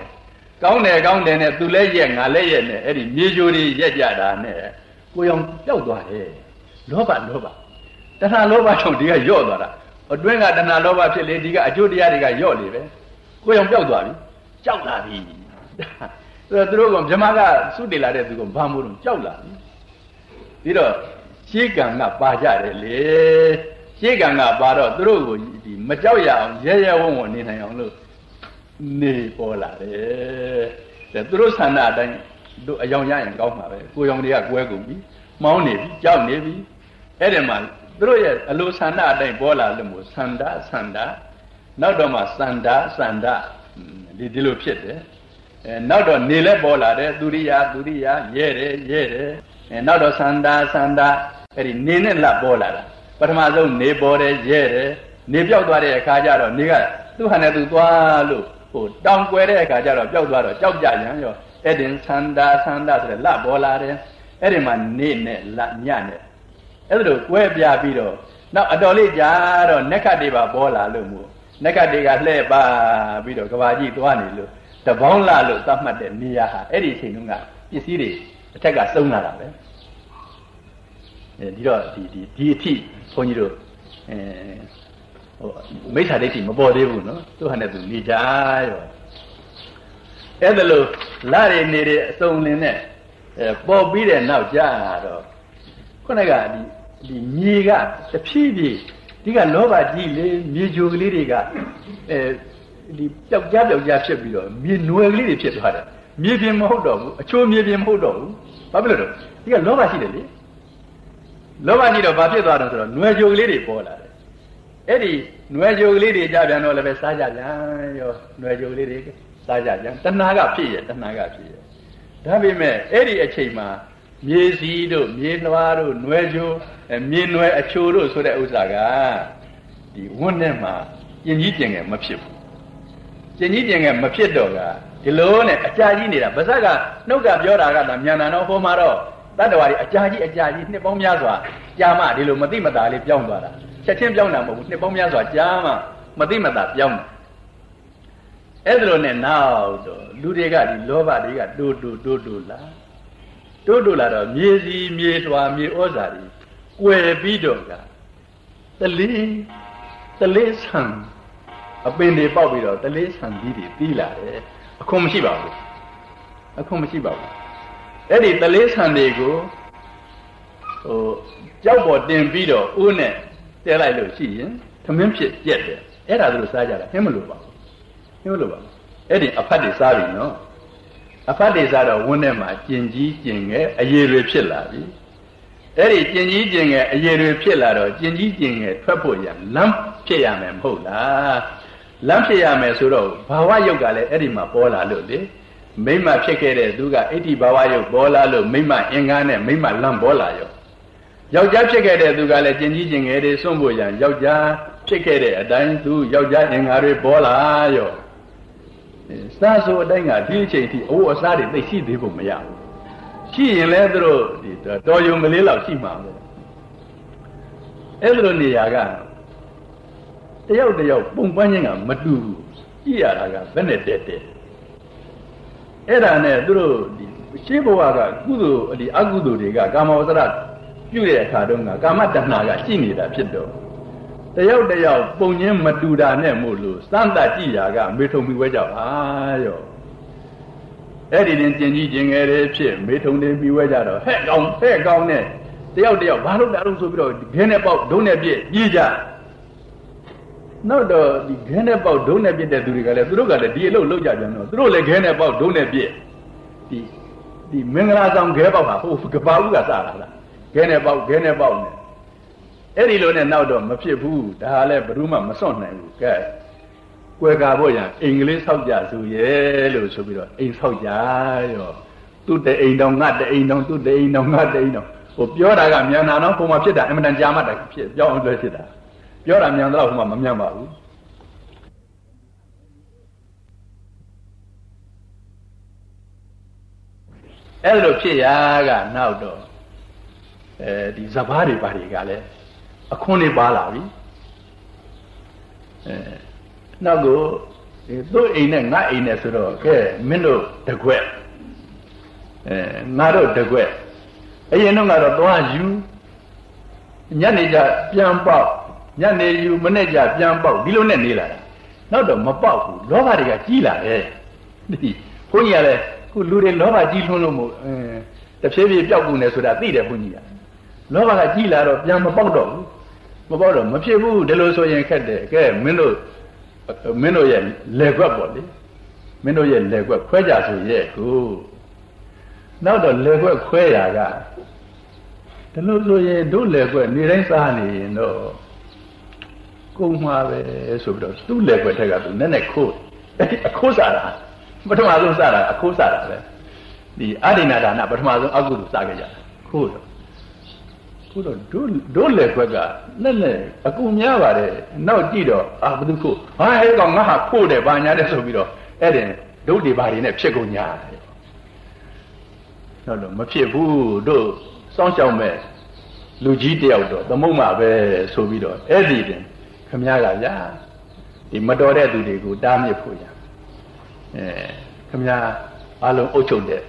ကောင်းတယ်ကောင်းတယ်နဲ့သူလည်းရက်ငါလည်းရက်နဲ့အဲ့ဒီမြေကြိုတွေရက်ကြတာနဲ့ကိုရောင်ပျောက်သွားတယ်လောဘလောဘတဏှာလောဘကြောင့်ဒီကယော့သွားတာ အတွင်းကတဏှာလောဘဖြစ်လေဒီကအကျိုးတရားတွေကယော့လေပဲကိုရောင်ပျောက်သွားပြီကြောက်လာပြီဆိုတော့သူတို့ကမြမကစုတည်လာတဲ့သူကဘာမို့လို့ကြောက်လာပြီပြီးတော့ရှေးကံကပါကြတယ်လေရှေးကံကပါတော့သူတို့ကိုဒီမကြောက်ရအောင်ရဲရဲဝံ့ဝံ့နေနိုင်အောင်လို့နေပေါ်လာတယ်တဲ့သူတို့ဆန္ဒအတိုင်းတို့အယောင်ရရင်ကောင်းမှာပဲကိုရောင်တွေကကွဲကုန်ပြီမောင်းနေပြီကြောက်နေပြီအဲ့ဒီမှာ သူတို့ရဲ့အလိုဆန္ဒအတိုင်းပေါ်လာလို့မို့ဆန္ဒဆန္ဒနောက်တော့မှစန္ဒစန္ဒဒီဒီလိုဖြစ်တယ်အဲနောက်တော့နေလဲပေါ်လာတယ်သူရိယာသူရိယာရဲတယ်ရဲတယ်အဲနောက်တော့စန္ဒစန္ဒအဲ့ဒီနေနဲ့လက်ပေါ်လာတာပထမဆုံးနေပေါ်တယ်ရဲတယ်နေပြောက်သွားတဲ့အခါကျတော့နေကသူ့ဟာနဲ့သူသွားလို့ဟိုတောင်ကွယ်တဲ့အခါကျတော့ပြောက်သွားတော့ကြောက်ကြရန်ရောအဲ့ဒီစန္ဒစန္ဒဆိုတဲ့လက်ပေါ်လာတယ်အဲ့ဒီမှာနေနဲ့လက်ညနဲ့ အဲ့ဒါလိုကွဲပြပြီးတော့နောက်အတော်လေးကြာတော့နက္ခတ်တွေပါပေါ်လာလို့မို့နက္ခတ်တွေကလှဲ့ပါပြီးတော့ကဘာကြီးသွားနေလို့တပေါင်းလာလို့သတ်မှတ်တဲ့နေရာဟာအဲ့ဒီအချိန်တုန်းကပစ္စည်းတွေအထက်ကစုံလာတာပဲအဲဒီတော့ဒီဒီဒီအထိဘုန်းကြီးတို့အဲဟိုမိစ္ဆာဒိဋ္ဌိမပေါ်သေးဘူးနော်သူဟာနဲ့သူနေကြရောအဲ့ဒါလို့လာရနေတဲ့အစုံလင်းနဲ့အဲပေါ်ပြီးတဲ့နောက်ကြာတော့ခုနကဒီ ဒီမြေကတဖြည်းဖြည်းဒီကလောဘကြီးလေမြေဂျိုကလေးတွေကအဲဒီပျောက်ကြားပျောက်ကြားဖြစ်ပြီးတော့မြေနွယ်ကလေးတွေဖြစ်သွားတယ်မြေပြင်မဟုတ်တော့ဘူးအချိုးမြေပြင်မဟုတ်တော့ဘူးဘာဖြစ်လို့လဲဒီကလောဘရှိတယ်လေလောဘကြီးတော့ဘာဖြစ်သွားတော့ဆိုတော့နွယ်ဂျိုကလေးတွေပေါ်လာတယ်အဲ့ဒီနွယ်ဂျိုကလေးတွေကြပြန်တော့လည်းပဲစားကြပြန်ရောနွယ်ဂျိုကလေးတွေစားကြပြန်တဏှာကဖြစ်ရတဏှာကဖြစ်ရဒါပေမဲ့အဲ့ဒီအချိန်မှာမြေစီတို့မြေလွှားတို့နွယ်ဂျို မြေနွယ်အချိုတို့ဆိုတဲ့ဥစ္စာကဒီဝန်းထဲမှာကျင်ကြီးကျင်ငယ်မဖြစ်ဘူးကျင်ကြီးကျင်ငယ်မဖြစ်တော့ကဒီလိုနဲ့အကြာကြီးနေတာဗဇက်ကနှုတ်ကပြောတာကသာမြန်နာတော့ဟိုမှာတော့တတ္တဝါတွေအကြာကြီးအကြာကြီးနှစ်ပေါင်းများစွာကြာမှဒီလိုမသိမသာလေးပြောင်းသွားတာချက်ချင်းပြောင်းတာမဟုတ်ဘူးနှစ်ပေါင်းများစွာကြာမှမသိမသာပြောင်းတာအဲ့ဒါလိုနဲ့နောက်တော့လူတွေကဒီလောဘတွေကတိုးတိုးတိုးတိုးလာတိုးတိုးလာတော့မြေစီမြေလွှာမြေဩဇာတွေ ကွယ်ပြီးတော့ကတလေးတလေးဆံအပင်တွေပေါက်ပြီးတော့တလေးဆံကြီးတွေပြီးလာတယ်အခွန်မရှိပါဘူးအခွန်မရှိပါဘူးအဲ့ဒီတလေးဆံတွေကိုဟိုကြောက်ပေါ်တင်ပြီးတော့ဦးနဲ့တဲလိုက်လို့ရှိရင်သမင်းဖြစ်ပြက်တယ်အဲ့ဒါတို့စားကြတာဟင်းမလို့ပါဘူးဟင်းမလို့ပါဘူးအဲ့ဒီအဖတ်တွေစားပြီနော်အဖတ်တွေစားတော့ဝန်းထဲမှာကျင်ကြီးကျင်ငယ်အရေတွေဖြစ်လာပြီ အဲ့ဒီကျင်ကြီးကျင်ငယ်အရေတွေဖြစ်လာတော့ကျင်ကြီးကျင်ငယ်ထွက်ဖို့ရလမ်းဖြစ်ရမယ်မဟုတ်လားလမ်းဖြစ်ရမယ်ဆိုတော့ဘာဝယုတ်ကလည်းအဲ့ဒီမှာပေါ်လာလို့လေမိမဖြစ်ခဲ့တဲ့သူကအိဋ္ဌိဘာဝယုတ်ပေါ်လာလို့မိမအင်္ဂါနဲ့မိမလမ်းပေါ်လာရောယောက်ျားဖြစ်ခဲ့တဲ့သူကလည်းကျင်ကြီးကျင်ငယ်တွေစွန့်ဖို့ရန်ယောက်ျားဖြစ်ခဲ့တဲ့အတိုင်းသူယောက်ျားအင်္ဂါတွေပေါ်လာရောစားဆိုအတိုင်းကဒီအချိန်ထိအိုးအစားတွေသိရှိသေးဖို့မရဘူး ရှိရင်လည်းသူတို့ဒီတော်ယုံကလေးလောက်ရှိမှာပဲအဲ့လိုနေရာကတယောက်တယောက်ပုံပန်းခြင်းကမတူဘူးကြည့်ရတာကဘယ်နဲ့တက်တက်အဲ့ဒါနဲ့သူတို့ဒီရှင်းဘဝကကုသိုလ်ဒီအကုသိုလ်တွေကကာမဝဇ္ဇရပြုတဲ့အခါတုန်းကကာမတဏှာကရှိနေတာဖြစ်တော့တယောက်တယောက်ပုံချင်းမတူတာနဲ့မို့လို့စမ်းသပ်ကြည့်ရာကမေထုံပြီးဝဲကြပါရော အဲ့ဒီရင်ကျင်ကြီးကျင်ငယ်တွေဖြစ်မေထုံတွေပြီးဝဲကြတော့ဟဲ့ကောင်ဟဲ့ကောင်နဲ့တယောက်တယောက်ဘာလို့တာလို့ဆိုပြီးတော့ခဲနဲ့ပေါက်ဒုံးနဲ့ပြည့်ပြေးကြနောက်တော့ဒီခဲနဲ့ပေါက်ဒုံးနဲ့ပြည့်တဲ့သူတွေကလည်းသူတို့ကလည်းဒီအလုပ်လုပ်ကြပြန်တော့သူတို့လည်းခဲနဲ့ပေါက်ဒုံးနဲ့ပြည့်ဒီဒီမင်္ဂလာဆောင်ခဲပေါက်ဟာဟိုကပါဦးကစတာလားခဲနဲ့ပေါက်ခဲနဲ့ပေါက်နဲ့အဲ့ဒီလိုနဲ့နောက်တော့မဖြစ်ဘူးဒါလည်းဘယ်သူမှမစွန့်နိုင်ဘူးကဲ ကွယ်ကာဖို့ရအင်္ဂလိပ်ဆောက်ကြဆိုရဲ့လို့ဆိုပြီးတော့အိမ်ဆောက်ကြရောသူ့တဲ့အိမ်တော်ငါတဲ့အိမ်တော်သူ့တဲ့အိမ်တော်ငါတဲ့အိမ်တော်ဟိုပြောတာကမြန်နာတော့ပုံမှန်ဖြစ်တာအမှန်တန်ကြာမှတာဖြစ်ပြောင်းအောင်လွှဲဖြစ်တာပြောတာမြန်တော့ဟိုမှမမြန်ပါဘူးအဲ့လိုဖြစ်ရာကနောက်တော့အဲဒီဇဘာတွေဘာတွေကလည်းအခွန်းတွေပါလာပြီအဲ နောက်ကိုသူ့အိမ်နဲ့ငါအိမ်နဲ့ဆိုတော့ကဲမင်းတို့တကွက်အဲငါတို့တကွက်အရင်တော့ကတော့သွားယူညနေကျပြန်ပေါက်ညနေယူမနေ့ကျပြန်ပေါက်ဒီလိုနဲ့နေလာတာနောက်တော့မပေါက်ဘူးလောဘတွေကကြီးလာတယ်ဒီဘုန်းကြီးကလည်းခုလူတွေလောဘကြီးလွန်းလို့မို့အဲတဖြည်းဖြည်းပျောက်ကုန်တယ်ဆိုတာသိတယ်ဘုန်းကြီးကလောဘကကြီးလာတော့ပြန်မပေါက်တော့ဘူးမပေါက်တော့မဖြစ်ဘူးဒီလိုဆိုရင်ခက်တယ်ကဲမင်းတို့ မင်းတို့ရဲ့လက်ကွက်ပေါ့လေမင်းတို့ရဲ့လက်ကွက်ခွဲကြဆိုရဲ့ကိုနောက်တော့လက်ကွက်ခွဲရကဒီလိုဆိုရင်တို့လက်ကွက်နေတိုင်းစားနေရင်တော့ကုံမှာပဲဆိုပြီးတော့သူ့လက်ကွက်ထက်ကသူနည်းနည်းခိုးအခိုးစားတာပထမဆုံးစားတာအခိုးစားတာပဲဒီအဒိနာဒါနပထမဆုံးအကုသိုလ်စားခဲ့ကြတာခိုးတော့ ခုတော့တို့တို့လက်ခွက်ကနဲ့နဲ့အကူများပါတယ်နောက်ကြည့်တော့အာဘယ်သူခို့ဟာအဲ့ကောင်ငါဟာခို့တယ်ဘာညာတဲ့ဆိုပြီးတော့အဲ့တဲ့ဒုတ်တွေဘာတွေနဲ့ဖြစ်ကုန်ညာတယ်ဟုတ်လို့မဖြစ်ဘူးတို့စောင့်ရှောက်မဲ့လူကြီးတယောက်တော့သမုံမှပဲဆိုပြီးတော့အဲ့ဒီတင်ခမည်းကဗျာဒီမတော်တဲ့သူတွေကိုတားမြစ်ဖို့ရအဲခမည်းအလုံးအုပ်ချုပ်တဲ့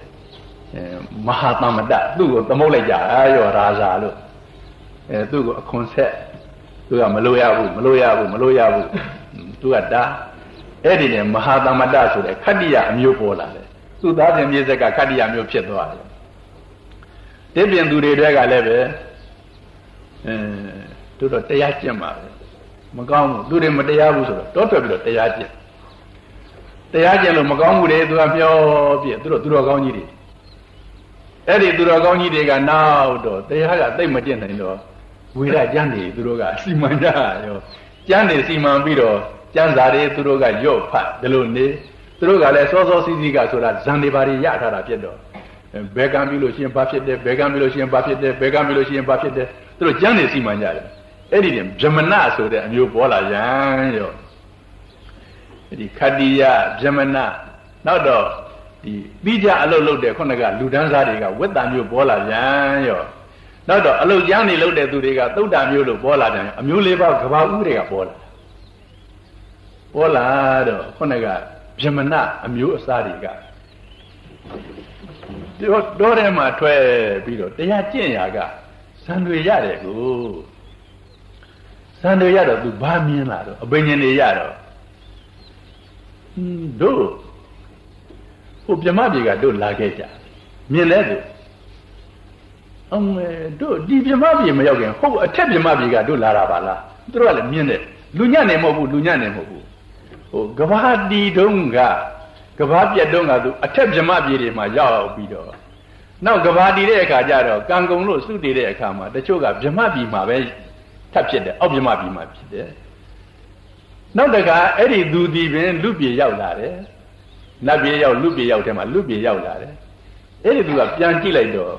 အဲမဟာသမတသူ့ကိုသမုတ်လိုက်ကြအာရောရာဇာလို့ အဲသူ့ကိုအခွန်ဆက်သူကမလို့ရဘူးမလို့ရဘူးမလို့ရဘူးသူကတာအဲ့ဒီနဲ့မဟာသမတဆိုတဲ့ခတ္တိယအမျိုးပေါ်လာတယ်သူ့သားပြင်မြေဆက်ကခတ္တိယမျိုးဖြစ်သွားတယ်တိပြင်သူတွေတွေကလည်းပဲအဲတို့တော့တရားကျင့်ပါပဲမကောင်းဘူးသူတွေမတရားဘူးဆိုတော့တောထွက်ပြီးတော့တရားကျင့်တရားကျင့်လို့မကောင်းဘူးလေသူကပြောပြသူတို့သူတော်ကောင်းကြီးတွေအဲ့ဒီသူတော်ကောင်းကြီးတွေကနောက်တော့တရားကသိမ့်မကျင့်နိုင်တော့ ဝေဒကျမ်းတွေသူတို့ကစီမံကြရောကျမ်းတွေစီမံပြီးတော့ကျမ်းစာတွေသူတို့ကရော့ဖတ်ဒီလိုနေသူတို့ကလည်းစောစောစီးစီးကဆိုတာဇန်တွေဘာတွေရထားတာဖြစ်တော့ဘယ်ကံပြီလို့ရှိရင်ဘာဖြစ်တယ်ဘယ်ကံပြီလို့ရှိရင်ဘာဖြစ်တယ်ဘယ်ကံပြီလို့ရှိရင်ဘာဖြစ်တယ်သူတို့ကျမ်းတွေစီမံကြတယ်အဲ့ဒီတင်ဗြဟ္မဏဆိုတဲ့အမျိုးပေါ်လာရန်ရောဒီခတ္တိယဗြဟ္မဏနောက်တော့ဒီပြီးကြအလုပ်လုပ်တဲ့ခုနကလူဒန်းစားတွေကဝက်တာမျိုးပေါ်လာပြန်ရော နောက်တော့အလုတ်ကျမ်းနေလုပ်တဲ့သူတွေကသုတ်တာမျိုးလို့ပေါ်လာတယ်အမျိုးလေးပါးကဘာဥတွေကပေါ်လာပေါ်လာတော့ခုနကဗြဟ္မဏအမျိုးအစားတွေကတော့တော့ထဲမှာထွက်ပြီးတော့တရားကျင့်ရာကဇန်တွေရတယ်ကိုဇန်တွေရတော့သူဘာမြင်လာတော့အပင်ဉ္တွေရတော့တို့ဟိုမြမပြေကတို့လာခဲ့ကြမြင်လဲသူ အမေတို့ဒီပြမပြေမရောက်ခင်ဟုတ်အထက်ပြမပြေကတို့လာတာပါလားသူတို့ကလည်းမြင်တယ်လူညံ့နေမဟုတ်ဘူးလူညံ့နေမဟုတ်ဘူးဟိုကဘာတီတုံးကကဘာပြက်တုံးကသူအထက်ပြမပြေတွေမှာရောက်ပြီးတော့နောက်ကဘာတီတဲ့အခါကျတော့ကံကုံလို့စုတည်တဲ့အခါမှာတချို့ကပြမပြေမှာပဲထပ်ဖြစ်တယ်အောက်ပြမပြေမှာဖြစ်တယ်နောက်တကအဲ့ဒီသူဒီပင်လူပြေရောက်လာတယ်နတ်ပြေရောက်လူပြေရောက်တယ်မှာလူပြေရောက်လာတယ်အဲ့ဒီသူကပြန်ကြည့်လိုက်တော့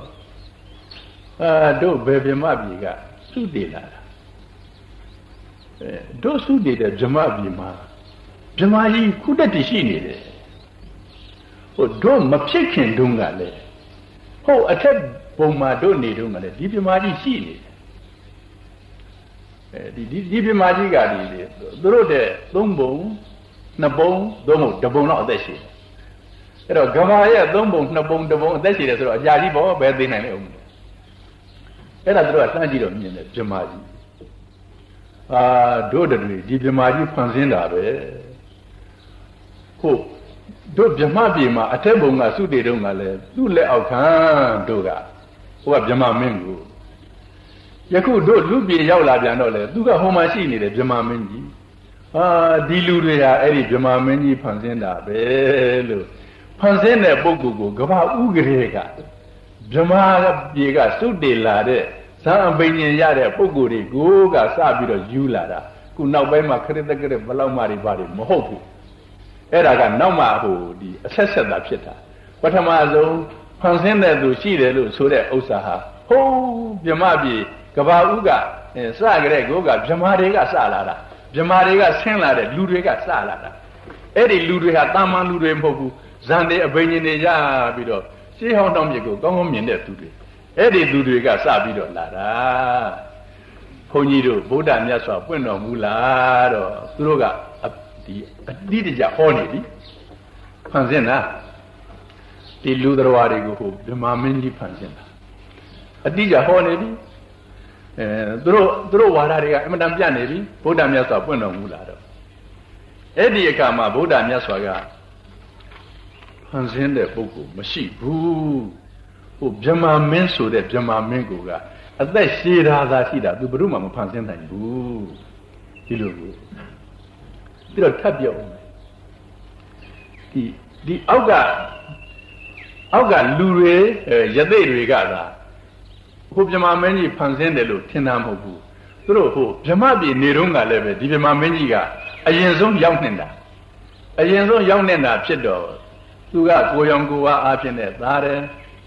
အာတို့ဘယ်ဗြဟ္မပြည်ကစုတည်လာတာအဲတို့စုတည်တဲ့ဗြဟ္မပြည်မှာဗြဟ္မကြီးခုတက်တည်ရှိနေတယ်ဟိုတို့မဖြစ်ခင်တုန်းကလည်းဟိုအထက်ပုံမှာတို့နေတုန်းကလည်းဒီဗြဟ္မကြီးရှိနေတယ်အဲဒီဒီဒီဗြဟ္မကြီးကဒီသူတို့တဲ့သုံးပုံနှစ်ပုံသုံးပုံတစ်ပုံတော့အသက်ရှိတယ်အဲ့တော့ကမာရဲ့သုံးပုံနှစ်ပုံတစ်ပုံအသက်ရှိတယ်ဆိုတော့အကြာကြီးပေါ့ဘယ်သိနိုင်လဲဦး အဲ့ဒါတို့ကစမ်းကြည့်တော့မြင်တယ်ပြမကြီးအာတို့တည်းဒီပြမကြီးဖန်ဆင်းတာပဲဟုတ်တို့ဗြဟ္မပြေမှာအထက်ဘုံကစုတေတုံးကလည်းသူ့လက်အောက်ခံတို့ကဟိုကဗြဟ္မမင်းကိုယခုတို့လူပြေရောက်လာပြန်တော့လေသူကဟိုမှာရှိနေတယ်ဗြဟ္မမင်းကြီးအာဒီလူတွေဟာအဲ့ဒီဗြဟ္မမင်းကြီးဖန်ဆင်းတာပဲလို့ဖန်ဆင်းတဲ့ပုဂ္ဂိုလ်ကိုကဘာဥကရေက ဗြဟ္မာပြေကစုတည်လာတဲ့ဇာအပိညင်ရတဲ့ပုဂ္ဂိုလ်တွေကိုကစပြီးတော့ယူလာတာခုနောက်ပိုင်းမှာခရစ်တကရဘလောက်မှတွေပါတွေမဟုတ်ဘူးအဲ့ဒါကနောက်မှဟိုဒီအဆက်ဆက်တာဖြစ်တာပထမဆုံးဖန်ဆင်းတဲ့သူရှိတယ်လို့ဆိုတဲ့ဥစ္စာဟာဟိုးဗြဟ္မာပြေကဘာဥကစကြတဲ့ကိုကဗြဟ္မာတွေကစလာတာဗြဟ္မာတွေကဆင်းလာတဲ့လူတွေကစလာတာအဲ့ဒီလူတွေဟာတာမန်လူတွေမဟုတ်ဘူးဇန်တွေအဘိညာဉ်တွေရပြီးတော့ ရှေးဟောင်းတောင်မြစ်ကိုကောင်းကောင်းမြင်တဲ့သူတွေအဲ့ဒီသူတွေကစပြီးတော့လာတာဘုန်းကြီးတို့ဗုဒ္ဓမြတ်စွာပွင့်တော်မူလာတော့သူတို့ကဒီအတိတကြဟောနေပြီဖန်ဆင်းတာဒီလူတော်တွေကိုဟိုဗမာမင်းကြီးဖန်ဆင်းတာအတိကြဟောနေပြီအဲသူတို့သူတို့ဝါဒတွေကအင်မတန်ပြတ်နေပြီဗုဒ္ဓမြတ်စွာပွင့်တော်မူလာတော့အဲ့ဒီအခါမှာဗုဒ္ဓမြတ်စွာက ဖန်ဆင်းတဲ့ပုဂ္ဂိုလ်မရှိဘူးဟိုဗမာမင်းဆိုတဲ့ဗမာမင်းကိုကအသက်ရှည်တာသာရှိတာသူဘယ်တော့မှမဖန်ဆင်းနိုင်ဘူးဒီလိုကိုပြီးတော့ထပ်ပြောဦးမယ်ဒီဒီအောက်ကအောက်ကလူတွေရသိတွေကသာဟိုဗမာမင်းကြီးဖန်ဆင်းတယ်လို့ထင်တာမဟုတ်ဘူးသူတို့ဟိုဗမာပြည်နေတော့ကလည်းပဲဒီဗမာမင်းကြီးကအရင်ဆုံးရောက်နေတာအရင်ဆုံးရောက်နေတာဖြစ်တော့ သူကကိုရောင်ကိုဝါအားဖြင့်နဲ့သားတယ်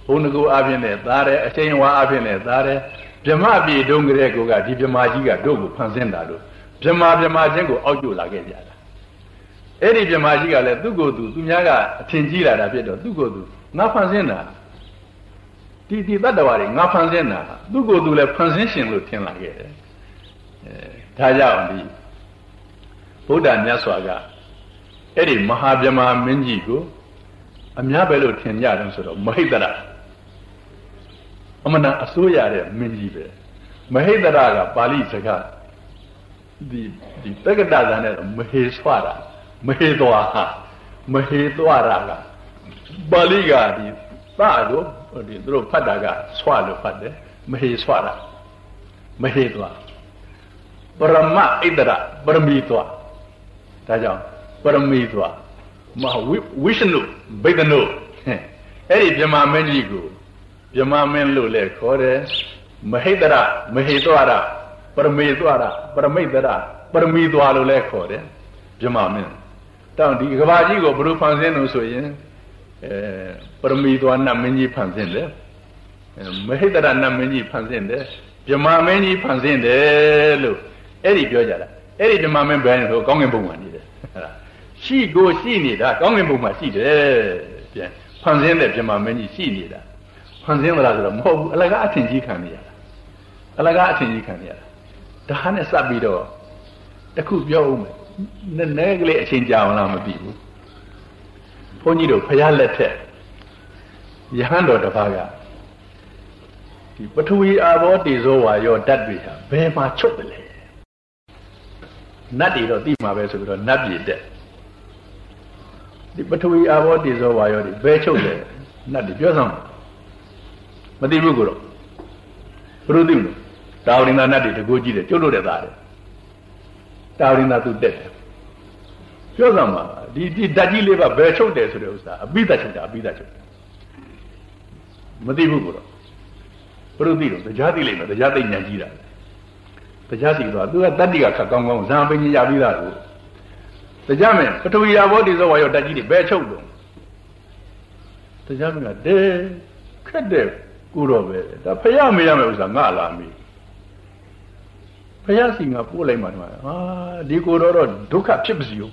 ဘုံကိုအားဖြင့်နဲ့သားတယ်အချိန်ဝါအားဖြင့်နဲ့သားတယ်ဗြဟ္မပြည်တုံးကလေးကိုကဒီဗြဟ္မာကြီးကတို့ကိုဖန်ဆင်းတာလို့ဗြဟ္မာဗြဟ္မာချင်းကိုအောက်ကျလာခဲ့ကြတာအဲ့ဒီဗြဟ္မာကြီးကလည်းသူ့ကိုယ်သူသူများကအထင်ကြီးလာတာဖြစ်တော့သူ့ကိုယ်သူငါဖန်ဆင်းတာဒီဒီတတ္တဝါတွေငါဖန်ဆင်းတာသူ့ကိုယ်သူလည်းဖန်ဆင်းရှင်လို့ထင်လာခဲ့တယ်အဲဒါကြောင့်ဒီဗုဒ္ဓမြတ်စွာကအဲ့ဒီမဟာဗြဟ္မာမင်းကြီးကို အများပဲလို့ထင်ကြတယ်ဆိုတော့မဟိတရအမနာအစိုးရတဲ့မင်းကြီးပဲမဟိတရကပါဠိစကားဒီဒီတက္ကတဇာနဲ့မဟေဆွာတာမဟေသွားဟာမဟေသွားတာကပါဠိကဒီသတို့ဒီသူတို့ဖတ်တာကဆွာလို့ဖတ်တယ်မဟေဆွာတာမဟေသွားပရမဣတရပရမီသွားဒါကြောင့်ပရမီသွား မဝိရှနုဗိဒနုအဲ့ဒီမြမမင်းကြီးကိုမြမမင်းလို့လည်းခေါ်တယ်မဟိတရမဟိတဝရပရမေတဝရပရမိတ်တရပရမီသွားလို့လည်းခေါ်တယ်မြမမင်းတောင်းဒီကဘာကြီးကိုဘုရုဖန်ဆင်းလို့ဆိုရင်အဲပရမီသွားနတ်မင်းကြီးဖန်ဆင်းတယ်မဟိတရနတ်မင်းကြီးဖန်ဆင်းတယ်မြမမင်းကြီးဖန်ဆင်းတယ်လို့အဲ့ဒီပြောကြတာအဲ့ဒီမြမမင်းဘယ်ဆိုကောင်းကင်ဘုံမှာနေတယ်ဟုတ်လား ရှိကိုရှိနေတာကောင်းကင်ဘုံမှာရှိတယ်ပြန်ဖန်ဆင်းတဲ့ပြမမင်းကြီးရှိနေတာဖန်ဆင်းမလားဆိုတော့မဟုတ်ဘူးအလကားအထင်ကြီးခံနေရတာအလကားအထင်ကြီးခံနေရတာဒါနဲ့စပ်ပြီးတော့တခုပြောဦးမယ်နည်းနည်းကလေးအချိန်ကြာအောင်လားမသိဘူးဘုန်းကြီးတို့ဖရာလက်ထက်ယဟန်တော်တစ်ပါးကဒီပထဝီအာဘောတေဇောဝါရောဓာတ်တွေဟာဘယ်မှာချုပ်တယ်လဲနတ်တွေတော့သိမှာပဲဆိုပြီးတော့နတ်ပြည်တက် ဒီပထဝီအာဘောတေဇောဝါယောဒီဘဲချုပ်တယ်နတ်ဒီပြောဆောင်မသိဘူးကိုတော့ဘုရုသိမလို့တာဝရိန္ဒနတ်တွေတကူကြည့်တယ်ကျုပ်တို့တဲ့သားတယ်တာဝရိန္ဒသူတက်တယ်ပြောဆောင်ပါဒီဒီဓာတ်ကြီးလေးပါဘယ်ချုပ်တယ်ဆိုတဲ့ဥစ္စာအပိသက်ချုပ်တာအပိသက်ချုပ်တယ်မသိဘူးကိုတော့ဘုရုသိတော့တရားသိလိမ့်မယ်တရားသိဉာဏ်ကြီးတာတရားစီသွားသူကတတ္တိကခက်ကောင်းကောင်းဇာပင်ကြီးရပြီးသားကို တရားမင်းပထဝီယာဘောတိသောဝါယောတက်ကြီးတွေဘယ်ချုပ်တော့တရားမင်းကတဲခက်တဲ့ကိုတော့ပဲဒါဖရမေးရမယ်ဥစ္စာငါလာမီဖရစီငါပို့လိုက်မှတော့ဟာဒီကိုတော့တော့ဒုက္ခဖြစ်ပါစီဦး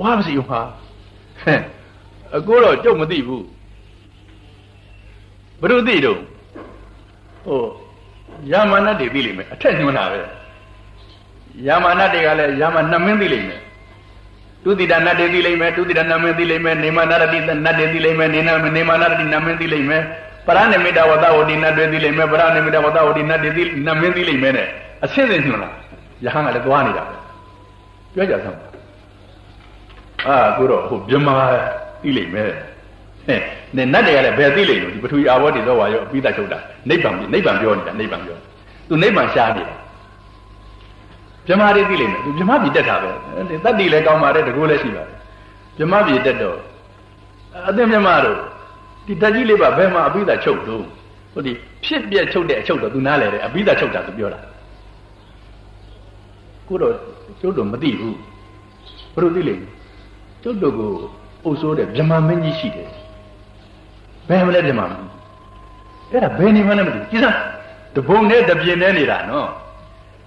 ဝါပါစီဦးဟာဟဲ့အကိုတော့ကြုတ်မသိဘူးဘယ်လိုသိတော့ဟိုယာမနတ်တွေသိလိမ့်မယ်အထက်ညွှန်းတာပဲယာမနတ်တွေကလည်းယာမနှမင်းသိလိမ့်မယ် တုတိတနတ်တေသိလိမ့်မယ်တုတိတနမင်းသိလိမ့်မယ်နေမနာရတိနတ်တေသိလိမ့်မယ်နေနနေမနာရတိနမင်းသိလိမ့်မယ်ပရဏိမိတဝတဝတိနတ်တွေသိလိမ့်မယ်ပရဏိမိတဝတဝတိနတ်တေသိနမင်းသိလိမ့်မယ်နဲ့အဆင့်ဆင့်ညွှန်လာယဟန်ကလည်းသွားနေတာပြောကြစမ်းအာကိုတော့ဟိုမြမသိလိမ့်မယ်ဟဲ့နေနတ်တွေကလည်းဘယ်သိလိမ့်လို့ဒီပထဝီအာဘောတိသောဝါရောအပိသချုပ်တာနိဗ္ဗာန်နိဗ္ဗာန်ပြောနေတာနိဗ္ဗာန်ပြောသူနိဗ္ဗာန်ရှားနေတာ မြမတွေသိလိမ့်မယ်သူမြမပြည်တက်တာပဲတတ္တိလည်းကောင်းပါတယ်တကူလည်းရှိပါတယ်မြမပြည်တက်တော့အသိမြမတို့ဒီတက်ကြီးလေးပါဘယ်မှာအပိဓာချုပ်တော့ဟိုဒီဖြစ်ပြက်ချုပ်တဲ့အချုပ်တော့သူနားလဲတယ်အပိဓာချုပ်တာသူပြောတာကိုတော့ကျုပ်တို့မသိဘူးဘယ်လိုသိလိမ့်ကျုပ်တို့ကိုအုပ်ဆိုးတဲ့မြမမင်းကြီးရှိတယ်ဘယ်မလဲမြမမင်းအဲ့ဒါဘယ်နေမှလည်းမသိဘူးကြည်စမ်းတဘုံနဲ့တပြင်းနဲ့နေတာနော်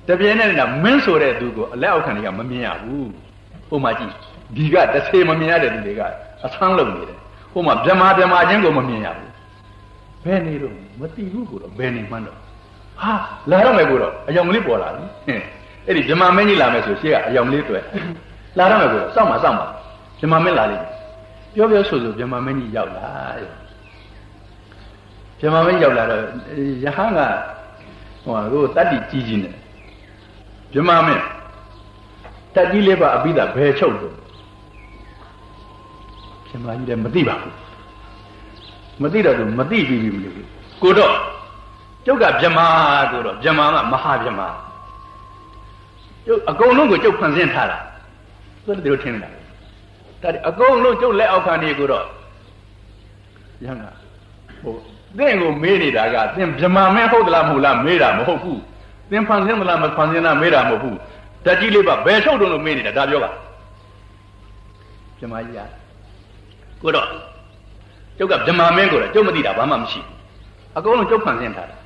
တပြင်းနဲ့နေတာမင်းဆိုတဲ့သူကိုအလက်အောက်ခံတွေကမမြင်ရဘူးဟိုမှာကြည့်ဒီကတစ်ဆေမမြင်ရတဲ့သူတွေကအဆန်းလုံနေတယ်ဟိုမှာဗြမာဗြမာချင်းကိုမမြင်ရဘူးဘယ်နေတော့မသိဘူးကိုတော့ဘယ်နေမှန်းတော့ဟာလာတော့မယ်ကိုတော့အယောင်ကလေးပေါ်လာပြီဟင်အဲ့ဒီဗြဟ္မာမင်းကြီးလာမယ်ဆိုရှေ့ကအယောင်လေးတွေ့လာတော့မယ်ကိုတော့စောင့်ပါစောင့်ပါဗြဟ္မာမင်းလာလိမ့်မယ်ပြောပြောဆိုဆိုဗြဟ္မာမင်းကြီးရောက်လာတဲ့ဗြဟ္မာမင်းရောက်လာတော့ယဟန်ကဟိုကိုတတ္တိကြီးကြီးနဲ့ ဗြဟ္မာမင်းတတ္တိလေးပါအပိဓာဘယ်ချုပ်လို့ဗြဟ္မာကြီးလည်းမသိပါဘူးမသိတော့သူမသိပြီးပြီမလို့ကိုတော့ကျုပ်ကဗြဟ္မာကိုတော့ဗြဟ္မာကမဟာဗြဟ္မာကျုပ်အကုန်လုံးကိုကျုပ်ဖန်ဆင်းထားတာသူတို့ထင်နေတာဒါအကုန်လုံးကျုပ်လက်အောက်ခံနေကိုတော့ရဟန်းကဟိုသင်ကိုမေးနေတာကသင်ဗြဟ္မာမင်းဟုတ်သလားမဟုတ်လားမေးတာမဟုတ်ဘူး သင်ဖန်ဆင်းသလားမဖန်ဆင်းလားမေးတာမဟုတ်ဘူးဓာတ်ကြီးလေးပါဘယ်ထုတ်တုံးလို့မေးနေတာဒါပြောပါဗြဟ္မာကြီးကကိုတော့ကျုပ်ကဗြဟ္မာမင်းကိုတော့ကျုပ်မသိတာဘာမှမရှိဘူးအကုန်လုံးကျုပ်ဖန်ဆင်းထားတာ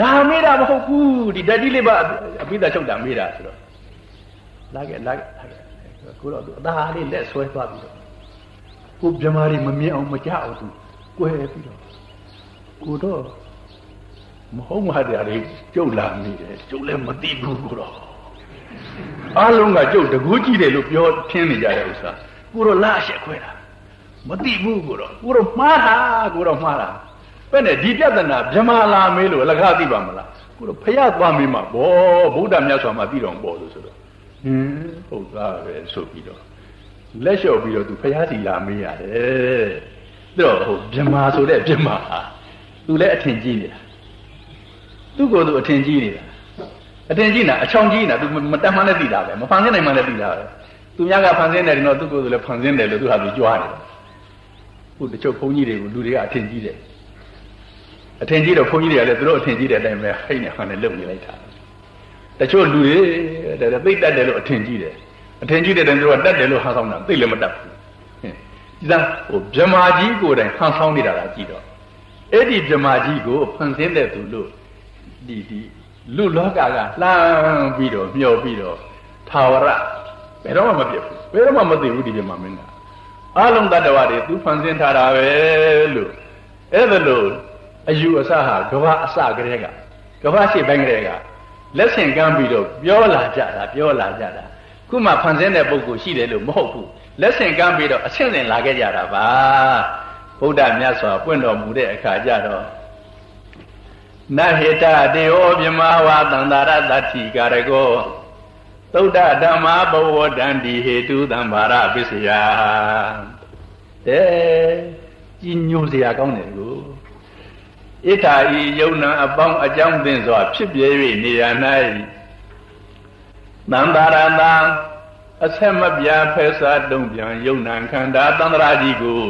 ဒါမေးတာမဟုတ်ဘူးဒီဓာတ်ကြီးလေးပါအပိဓာချုပ်တာမေးတာဆိုတော့လာခဲ့လာခဲ့လာခဲ့ကိုတော့သူအသာလေးလက်ဆွဲသွားပြီးတော့ကိုဗြဟ္မာတွေမမြင်အောင်မကြအောင်သူကွဲပြီးတော့ကိုတော့ မဟုတ်မှတရားတွေကျုပ်လာမိတယ်ကျုပ်လည်းမသိဘူးကိုတော့အားလုံးကကျုပ်တကူးကြည့်တယ်လို့ပြောထင်းနေကြတဲ့ဥစ္စာကိုတော့လာရှက်ခွဲတာမသိဘူးကိုတော့ကိုတော့မှားတာကိုတော့မှားတာဘယ်နဲ့ဒီပြဿနာဗြဟ္မာလာမေးလို့အလကားသိပါမလားကိုတော့ဖျက်သွားမင်းမှာဘောဗုဒ္ဓမြတ်စွာဘုရားပြီးတော့ပေါ်လို့ဆိုတော့ဟင်းဟုတ်သားပဲဆိုပြီးတော့လက်လျှော့ပြီးတော့သူဖျားစီလာမေးရတယ်တော့ဟိုဗြဟ္မာဆိုတဲ့ဗြဟ္မာဟာသူလည်းအထင်ကြီးနေတာ သူ့ကိုယ်သူအထင်ကြီးနေတာအထင်ကြီးနေတာအချောင်ကြီးနေတာသူမတတ်မှန်းလည်းသိတာပဲမဖန်ဆင်းနိုင်မှလည်းသိတာပဲသူများကဖန်ဆင်းတယ်ဒီတော့သူ့ကိုယ်သူလည်းဖန်ဆင်းတယ်လို့သူဟာသူကြွားတယ်ခုတချို့ဘုန်းကြီးတွေကိုလူတွေကအထင်ကြီးတယ်အထင်ကြီးတော့ဘုန်းကြီးတွေကလည်းသူတို့အထင်ကြီးတဲ့အတိုင်းပဲဟိတ်နဲ့ဟန်နဲ့လုပ်နေလိုက်တာတချို့လူတွေတဲ့သိတတ်တယ်လို့အထင်ကြီးတယ်အထင်ကြီးတဲ့တိုင်သူကတတ်တယ်လို့ဟာဆောင်တာသိလည်းမတတ်ဘူးဒီသားဟိုဗြမာကြီးကိုယ်တိုင်ဟန်ဆောင်နေတာလားကြည့်တော့အဲ့ဒီဗြမာကြီးကိုဖန်ဆင်းတဲ့သူလို့ ဒီဒီလူလောကကလှမ်းပြီးတော့မျောပြီးတော့သာဝရဘယ်တော့မှမပြတ်ဘူးဘယ်တော့မှမသိဘူးဒီဗြမာမင်းကအလုံးတ attva တွေသူဖန်ဆင်းထားတာပဲလို့အဲ့ဒါလို့အယူအဆဟာကဘာအစကလေးကကဘာရှိပိုင်းကလေးကလက်ဆင့်ကမ်းပြီးတော့ပြောလာကြတာပြောလာကြတာခုမှဖန်ဆင်းတဲ့ပုဂ္ဂိုလ်ရှိတယ်လို့မဟုတ်ဘူးလက်ဆင့်ကမ်းပြီးတော့အဆင့်ဆင့်လာခဲ့ကြတာပါဗုဒ္ဓမြတ်စွာပွင့်တော်မူတဲ့အခါကျတော့ နဟေတတေဟောမြမဝါသန္တာရတ္တိကာရကောသုဒ္ဓဓမ္မာဘဝတံဒီဟေတုသံဘာရပစ္စယတဲ့ကြီးညိုစရာကောင်းတယ်ကိုဣထာဤယုံနာအပေါင်းအကြောင်းသင်စွာ ဖြစ်ပြ၍နေရ၌သံသာရတံအဆက်မပြဖဲစားတုံပြန်ယုံနာခန္ဓာသန္တရာကြီးကို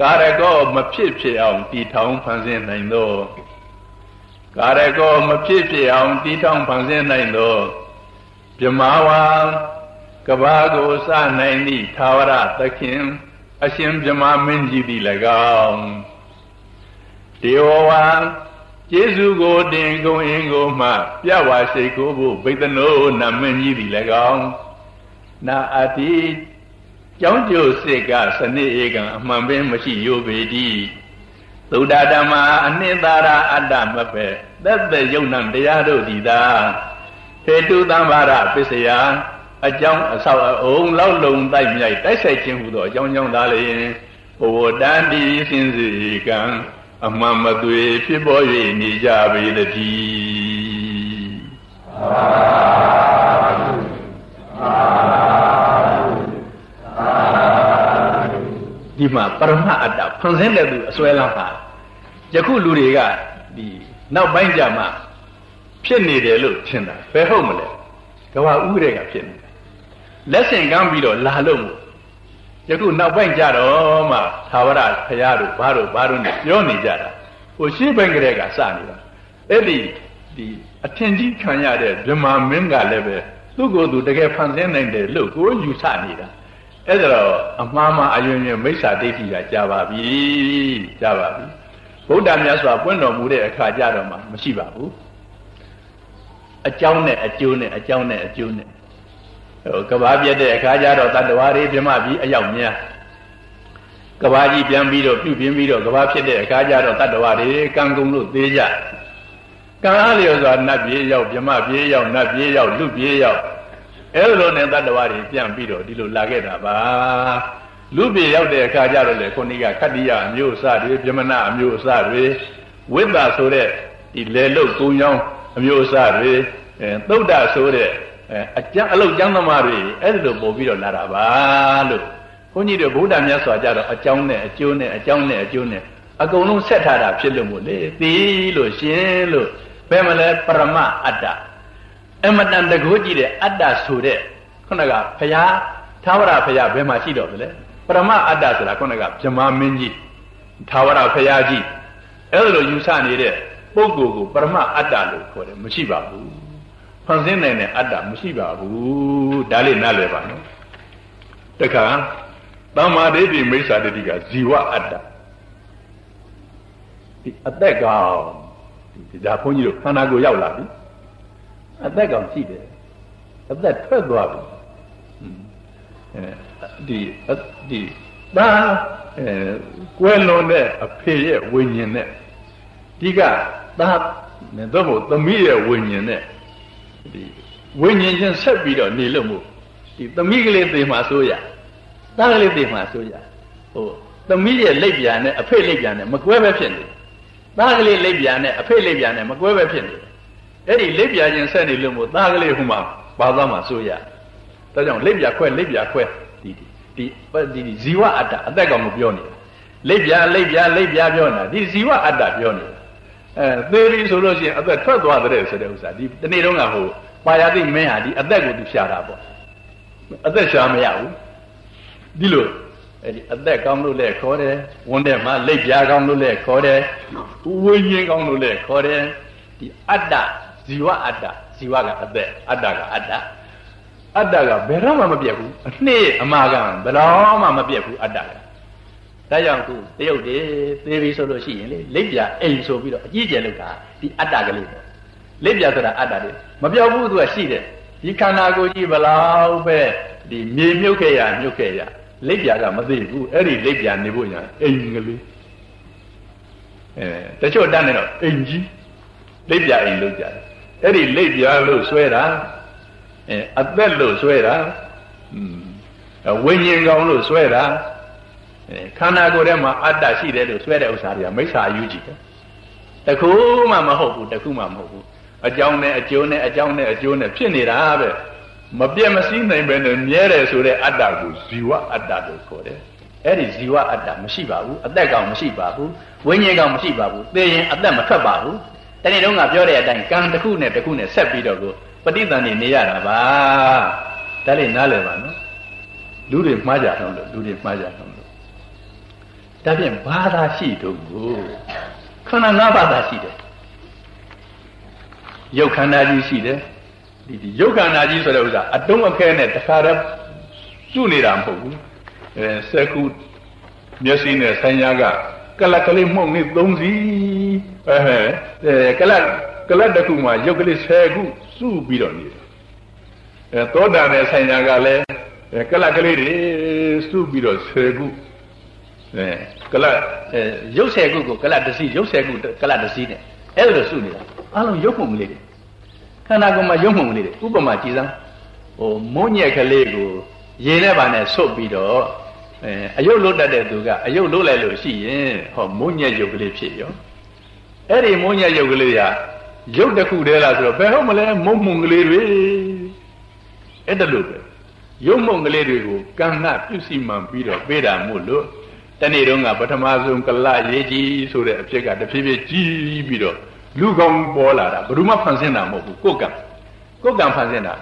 ကာရကောမဖြစ်ဖြစ်အောင်တည်ထောင်ဖန်ဆင်းနိုင်သော ကာရကောမဖြစ်ဖြစ်အောင်တည်ထောင်ဖန်ဆင်းနိုင်သောမြမဝါကဘာကိုစနိုင်သည့်သာဝရသခင် အရှင်မြမမင်းကြီးသည်၎င်းဒေဝဝါကျေးဇူးကိုတင်ကုန်အင်းကိုမှ ပြဝါရှိကိုဖို့ဘိသနိုးနမင်းကြီးသည်၎င်းနာအတိကျောင်းကျိုစစ်ကစနစ်ဧကံအမှန်ပင်မရှိယိုပေတိ သုဒ္ဓဓမ္မာအနှစ်သာရအတ္တမပဲသက်သက်ယုံနံတရားတို့သည်သာဟေတုသံဘာရပစ္စယအကြောင်းအဆောက်အုံလောက်လုံတိုက်မြိုက်တိုက်ဆိုင်ခြင်းဟူသောအကြောင်းကြောင့်သာလျင်ဘဝတန်တိစင်စီကံအမှန်မသွေဖြစ်ပေါ်၍နေကြပေတည်းသာဓုသာဓုသာဓုဒီမှာပရမအတ္တဖန်ဆင်းတဲ့သူအစွဲလမ်းပါ ယခုလူတွေကဒီနောက်ပိုင်းကြမှာဖြစ်နေတယ်လို့ထင်တာဘယ်ဟုတ်မလဲကဘာဥတွေကဖြစ်နေတယ်လက်ဆင့်ကမ်းပြီးတော့လာလို့ယခုနောက်ပိုင်းကြတော့မှသာဝရဖရာတို့ဘာတို့ဘာတို့နဲ့ပြောနေကြတာဟိုရှေ့ဘက်ကလေးကစနေတာအဲ့ဒီဒီအထင်ကြီးခံရတဲ့ဗြဟ္မာမင်းကလည်းပဲသူ့ကိုယ်သူတကယ်ဖန်ဆင်းနိုင်တယ်လို့ကိုယ်ယူဆနေတာအဲ့ဒါတော့အမှားမှအယွင်ယွင်မိစ္ဆာဒိဋ္ဌိကကြာပါပြီကြာပါပြီ ဗုဒ္ဓမြတ်စွာပွင့်တော်မူတဲ့အခါကြတော့မှမရှိပါဘူးအကြောင်းနဲ့အကျိုးနဲ့အကြောင်းနဲ့အကျိုးနဲ့ဟိုကဘာပြတ်တဲ့အခါကျတော့တတ္တဝါတွေပြမပြီးအရောက်များကကဘာကြီးပြန်ပြီးတော့ပြုတ်ပြင်းပြီးတော့ကဘာဖြစ်တဲ့အခါကျတော့တတ္တဝါတွေကံကုန်လို့သေးကြကံအားလျော်စွာနတ်ပြေးရောက်မြမပြေးရောက်နတ်ပြေးရောက်လူပြေးရောက်အဲလိုနဲ့တတ္တဝါတွေပြန်ပြီးတော့ဒီလိုလာခဲ့တာပါ လူပြေရောက်တဲ့အခါကျတော့လေခုနိကခတ္တိယအမျိုးအစတွေပြမနာအမျိုးအစတွေဝိတ္တဆိုတဲ့ဒီလေလုတ်ကုံကြောင်းအမျိုးအစတွေအဲသုဒ္ဓဆိုတဲ့အကျမ်းအလုတ်ကျမ်းသမားတွေအဲ့ဒီလိုပို့ပြီးတော့လာတာပါလို့ဘုန်းကြီးတို့ဗုဒ္ဓမြတ်စွာကြတော့အကြောင်းနဲ့အကျိုးနဲ့အကြောင်းနဲ့အကျိုးနဲ့အကုန်လုံးဆက်ထားတာဖြစ်လို့မို့လေသိလို့ရှင်လို့ဘယ်မလဲပရမအတ္တအမတန်တကိုးကြည့်တဲ့အတ္တဆိုတဲ့ခုနကဘုရားသာဝရဘုရားဘယ်မှာရှိတော့လဲ ပရမအတ္တဆိုတာခုနကဗြဟ္မာမင်းကြီးသာဝရဘုရားကြီးအဲ့လိုယူဆနေတဲ့ပုဂ္ဂိုလ်ကိုပရမအတ္တလို့ခေါ်တယ်မရှိပါဘူးဖန်ဆင်းနိုင်တဲ့အတ္တမရှိပါဘူးဒါလေးနားလည်ပါနော်တခါသမ္မာဒိဋ္ဌိမိစ္ဆာဒိဋ္ဌိကဇီဝအတ္တဒီအသက်ကောင်ဒီဒါဘုန်းကြီးတို့ခန္ဓာကိုယ်ရောက်လာပြီအသက်ကောင်ရှိတယ်အသက်ထွက်သွားပြီ အဲဒီဒီဒါအဲကွယ်လွန်တဲ့အဖေရဲ့ဝိညာဉ်နဲ့ဒီကသာနဲ့တော့ဘုသမီးရဲ့ဝိညာဉ်နဲ့ဒီဝိညာဉ်ချင်းဆက်ပြီးတော့နေလို့မို့ဒီသမီးကလေးသိမှဆိုရသားကလေးသိမှဆိုရဟိုသမီးရဲ့လက်ပြာနဲ့အဖေလက်ပြာနဲ့မကွဲပဲဖြစ်နေသားကလေးလက်ပြာနဲ့အဖေလက်ပြာနဲ့မကွဲပဲဖြစ်နေအဲ့ဒီလက်ပြာချင်းဆက်နေလို့မို့သားကလေးဟိုမှာဘာသာမှဆိုရ ဒါကြောင့်လက်ပြခွဲလက်ပြခွဲဒီဒီဒီဒီဇီဝအတ္တအသက်ကောင်ကိုပြောနေတာလက်ပြလက်ပြလက်ပြပြောနေတာဒီဇီဝအတ္တပြောနေတာအဲသေရီဆိုလို့ရှိရင်အသက်ထွက်သွားတဲ့ဆိုတဲ့ဥစ္စာဒီတနေ့တုန်းကဟိုပါရတိမင်းဟာဒီအသက်ကိုသူရှာတာပေါ့အသက်ရှာမရဘူးဒီလိုအဲ့ဒီအသက်ကောင်းလို့လည်းခေါ်တယ်ဝန်တဲ့မှာလက်ပြားကောင်းလို့လည်းခေါ်တယ်ဝိညာဉ်ကောင်းလို့လည်းခေါ်တယ်ဒီအတ္တဇီဝအတ္တဇီဝကအသက်အတ္တကအတ္တ အတ္တကဘယ်တော့မှမပြတ်ဘူးအနှစ်အမာကဘယ်တော့မှမပြတ်ဘူးအတ္တကဒါကြောင့်ခုတရုတ်တွေသေးပြီဆိုလို့ရှိရင်လေလက်ပြအိမ်ဆိုပြီးတော့အကြီးကျယ်လောက်တာဒီအတ္တကလေးပေါ့လက်ပြဆိုတာအတ္တလေးမပြောက်ဘူးသူကရှိတယ်ဒီခန္ဓာကိုယ်ကြီးဘလောက်ပဲဒီမြေမြုပ်ခဲ့ရမြုပ်ခဲ့ရလက်ပြကမသိဘူးအဲ့ဒီလက်ပြနေဖို့ညာအိမ်ကလေးအဲတချို့တန်းနေတော့အိမ်ကြီးလက်ပြအိမ်လို့ကြတယ်အဲ့ဒီလက်ပြလို့ဆွဲတာ အဲအသက်လို့ဆွဲတာอืมဝိညာဉ်ကောင်လို့ဆွဲတာခန္ဓာကိုယ်ထဲမှာအတ္တရှိတယ်လို့ဆွဲတဲ့ဥစ္စာတွေကမိစ္ဆာအယူကြည့်တယ်တခုမှမဟုတ်ဘူးတခုမှမဟုတ်ဘူးအကြောင်းနဲ့အကျိုးနဲ့အကြောင်းနဲ့အကျိုးနဲ့ဖြစ်နေတာပဲမပြတ်မစည်းနိုင်ပဲနဲ့မြဲတယ်ဆိုတဲ့အတ္တကိုဇီဝအတ္တလို့ခေါ်တယ်အဲ့ဒီဇီဝအတ္တမရှိပါဘူးအသက်ကောင်မရှိပါဘူးဝိညာဉ်ကောင်မရှိပါဘူးသိရင်အသက်မထွက်ပါဘူးတနေ့တုန်းကပြောတဲ့အတိုင်းကံတစ်ခုနဲ့တစ်ခုနဲ့ဆက်ပြီးတော့ကို ပဋိသန္ဓေနေရတာပါဒါလေးနားလည်ပါနော်လူတွေမှားကြတော့လို့လူတွေမှားကြတော့လို့ဒါဖြင့်ဘာသာရှိတော့ကိုခန္ဓာ၅ပါးသာရှိတယ်ရုပ်ခန္ဓာကြီးရှိတယ်ဒီဒီရုပ်ခန္ဓာကြီးဆိုတဲ့ဥစ္စာအတုံးအခဲနဲ့တခါတည်းကျွနေတာမဟုတ်ဘူးအဲစက္ခုမျက်စိနဲ့ဆံရကကလကလေးမှုန့်နေ၃စီအဲအဲကလကလတခုမှာရုပ်ကလေး10ခု စုပြီးတော့နေတယ်အဲသောတာနဲ့ဆံရကလည်းကလကလေးတွေစုပြီးတော့10ခုအဲကလအဲရုပ်10ခုကိုကလတစ်စီးရုပ်10ခုကလတစ်စီးနဲ့အဲ့လိုစုနေတာအလုံးရုပ်မှုမလေးတွေခန္ဓာကိုယ်မှာရုပ်မှုလေးတွေဥပမာကြည်စမ်းဟိုမုံညက်ကလေးကိုရေနဲ့ပါနဲ့ဆုတ်ပြီးတော့အဲအယုတ်လွတ်တတ်တဲ့သူကအယုတ်လွတ်လိုက်လို့ရှိရင်ဟောမုံညက်ရုပ်ကလေးဖြစ်ရောအဲ့ဒီမုံညက်ရုပ်ကလေးက ရုပ်တစ်ခုတည်းလားဆိုတော့ဘယ်ဟုတ်မလဲမုံမှုန်ကလေးတွေအဲ့ဒါလို့ပဲရုပ်မုံကလေးတွေကိုကံကပြုစီမှန်ပြီးတော့ပေးတာမို့လို့တနေ့တုန်းကပထမဆုံးကလရေးကြီးဆိုတဲ့အဖြစ်ကတဖြည်းဖြည်းကြီးပြီးတော့လူကောင်းပေါ်လာတာဘယ်သူမှဖန်ဆင်းတာမဟုတ်ဘူးကိုယ်ကံကိုယ်ကံဖန်ဆင်းတာ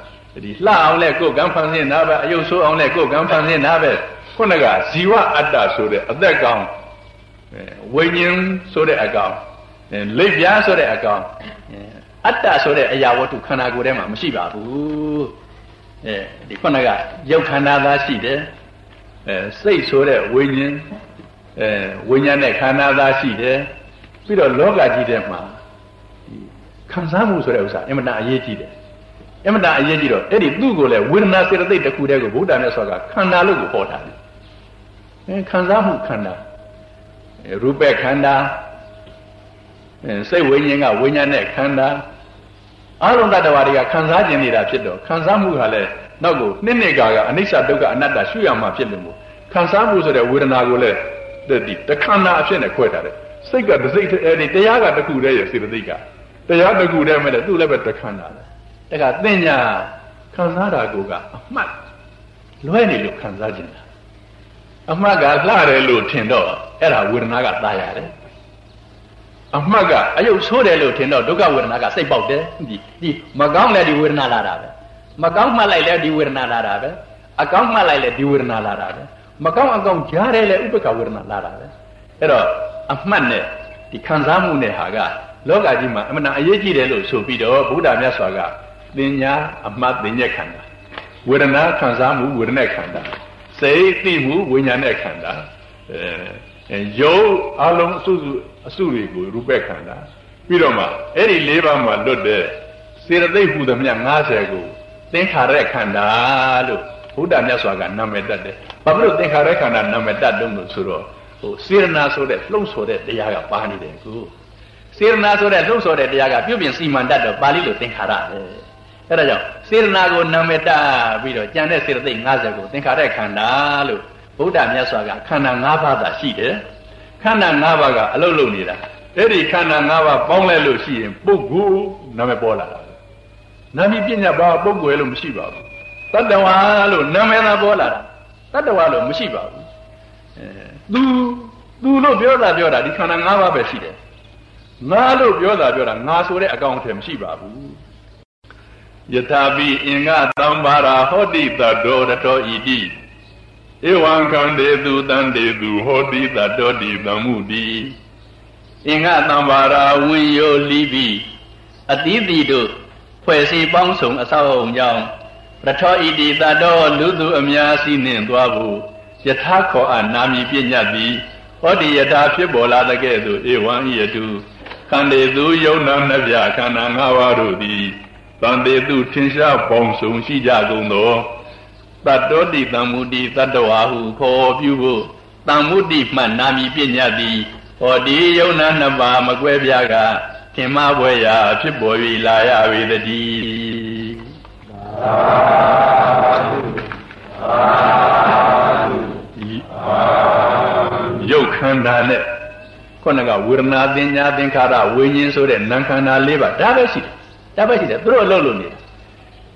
ဒီလှအောင်လဲကိုယ်ကံဖန်ဆင်းတာပဲအယုတ်ဆိုးအောင်လဲကိုယ်ကံဖန်ဆင်းတာပဲခုနကဇီဝအတ္တဆိုတဲ့အသက်ကောင်ဝိညာဉ်ဆိုတဲ့အကောင် လိပ်ပြားဆိုတဲ့အကောင်အတ္တဆိုတဲ့အရာဝတ္ထုခန္ဓာကိုယ်ထဲမှာမရှိပါဘူးအဲဒီခုနကရုပ်ခန္ဓာသားရှိတယ်အဲစိတ်ဆိုတဲ့ဝိညာဉ်အဲဝိညာဉ်နဲ့ခန္ဓာသားရှိတယ်ပြီးတော့လောကကြီးထဲမှာခံစားမှုဆိုတဲ့ဥစ္စာအင်မတန်အရေးကြီးတယ်အင်မတန်အရေးကြီးတော့အဲ့ဒီသူ့ကိုလည်းဝေဒနာစေတသိက်တစ်ခုတည်းကိုဗုဒ္ဓမြတ်စွာကခန္ဓာလို့ကိုဟောတာလေအဲခံစားမှုခန္ဓာရူပခန္ဓာ စိတ်ဝိညာဉ်ကဝိညာဉ်နဲ့ခန္ဓာအလုံးတ attva တွေကခံစားကျင်နေတာဖြစ်တော့ခံစားမှုကလည်းနောက်ကိုနှစ်နှစ်ကာကအနိစ္စဒုက္ခအနတ္တရှုရမှာဖြစ်လို့မို့ခံစားမှုဆိုတဲ့ဝေဒနာကိုလည်းဒီတခန္ဓာအဖြစ်နဲ့ခွဲထားတယ်စိတ်ကတစိတ်အဲဒီတရားကတခုတည်းရစေတသိက်ကတရားတခုတည်းမဲ့သူ့လည်းပဲတခန္ဓာပဲတခါသင်ညာခံစားတာကိုကအမှတ်လွဲနေလို့ခံစားခြင်းတာအမှတ်ကလှတယ်လို့ထင်တော့အဲ့ဒါဝေဒနာကตายရတယ် အမှတ်ကအယုတ်ဆိုးတယ်လို့ထင်တော့ဒုက္ခဝေဒနာကစိတ်ပေါက်တယ်ဒီဒီမကောင်းတဲ့ဒီဝေဒနာလာတာပဲမကောင်းမှလိုက်လဲဒီဝေဒနာလာတာပဲအကောင်းမှလိုက်လဲဒီဝေဒနာလာတာပဲမကောင်းအကောင်းကြားတယ်လဲဥပ္ပခဝေဒနာလာတာပဲအဲ့တော့အမှတ်နဲ့ဒီခံစားမှုနဲ့ဟာကလောကကြီးမှာအမှန်အရေးကြီးတယ်လို့ဆိုပြီးတော့ဘုရားမြတ်စွာကသင်ညာအမှတ်သင်ညက်ခန္ဓာဝေဒနာခံစားမှုဝေဒနာခန္ဓာစိတ်သိမှုဝိညာဉ်နဲ့ခန္ဓာအဲ ရုပ်အလုံးအစုစုအစုတွေကိုရူပခန္ဓာပြီးတော့မှအဲ့ဒီ၄ပါးမှာလွတ်တဲ့စေတသိက်ဟူသမျှ90ကိုသင်္ခါရခန္ဓာလို့ဘုရားမြတ်စွာကနာမည်တတ်တယ်။ဘာဖြစ်လို့သင်္ခါရခန္ဓာနာမည်တတ်တုံးလို့ဆိုတော့ဟိုစေရနာဆိုတဲ့လှုပ်ဆော်တဲ့တရားကပါနေတယ်ကူ။စေရနာဆိုတဲ့လှုပ်ဆော်တဲ့တရားကပြုပြင်စီမံတတ်တော့ပါဠိလိုသင်္ခါရပဲ။အဲဒါကြောင့်စေရနာကိုနာမည်တတ်ပြီးတော့ကြံတဲ့စေတသိက်90ကိုသင်္ခါရခန္ဓာလို့ ဘုရားမြတ်စွာကခန္ဓာ၅ပါးသာရှိတယ်။ခန္ဓာ၅ပါးကအလုံးလုံးနေတာအဲ့ဒီခန္ဓာ၅ပါးပေါင်းလိုက်လို့ရှိရင်ပုဂ္ဂိုလ်နာမည်ပေါ်လာတာနာမည်ပညာဘာပုဂ္ဂိုလ်လို့မရှိပါဘူးတတ္တဝါလို့နာမည်သာပေါ်လာတာတတ္တဝါလို့မရှိပါဘူးအဲသူသူလို့ပြောတာပြောတာဒီခန္ဓာ၅ပါးပဲရှိတယ်ငါလို့ပြောတာပြောတာငါဆိုတဲ့အကောင်အထည်မရှိပါဘူးယထာပိအင်္ဂသံဘာရာဟောတိတတောတတောဣတိ ဧဝံခန္တေသူတန်တေသူဟောတိတတောတိသမှုတိအင်္ဂသံဘာရာဝိယောလိပိအတိတိတို့ဖွဲ့စည်းပေါင်းစုံအဆောက်အုံကြောင့်ပထောဣတိတတောလူသူအများစီနှင့်သွားဖို့ယထာခောအနာမည်ပြညတ်သည်ဟောဒီယထာဖြစ်ပေါ်လာတဲ့ကဲ့သို့ဧဝံဤယတုခန္တေသူယုံနာနှပြခန္ဓာ၅ပါးတို့သည်တန်တေသူထင်ရှားပေါင်းစုံရှိကြကုန်သော တတ္တောတိတံမုတိတတ္တဝါဟုခေါ်ပြုဖို့တံမုတိမှနာမည်ပြညတ်သည်ဟောဒီယုံနာနှစ်ပါးမကွဲပြားကထင်မပွဲရာဖြစ်ပေါ်၍လာရပေတည်းရုပ်ခန္ဓာနဲ့ခုနကဝေဒနာသင်ညာသင်္ခါရဝိညာဉ်ဆိုတဲ့နာမ်ခန္ဓာ၄ပါးဒါပဲရှိတယ်ဒါပဲရှိတယ်သူတို့အလုပ်လုပ်နေတယ်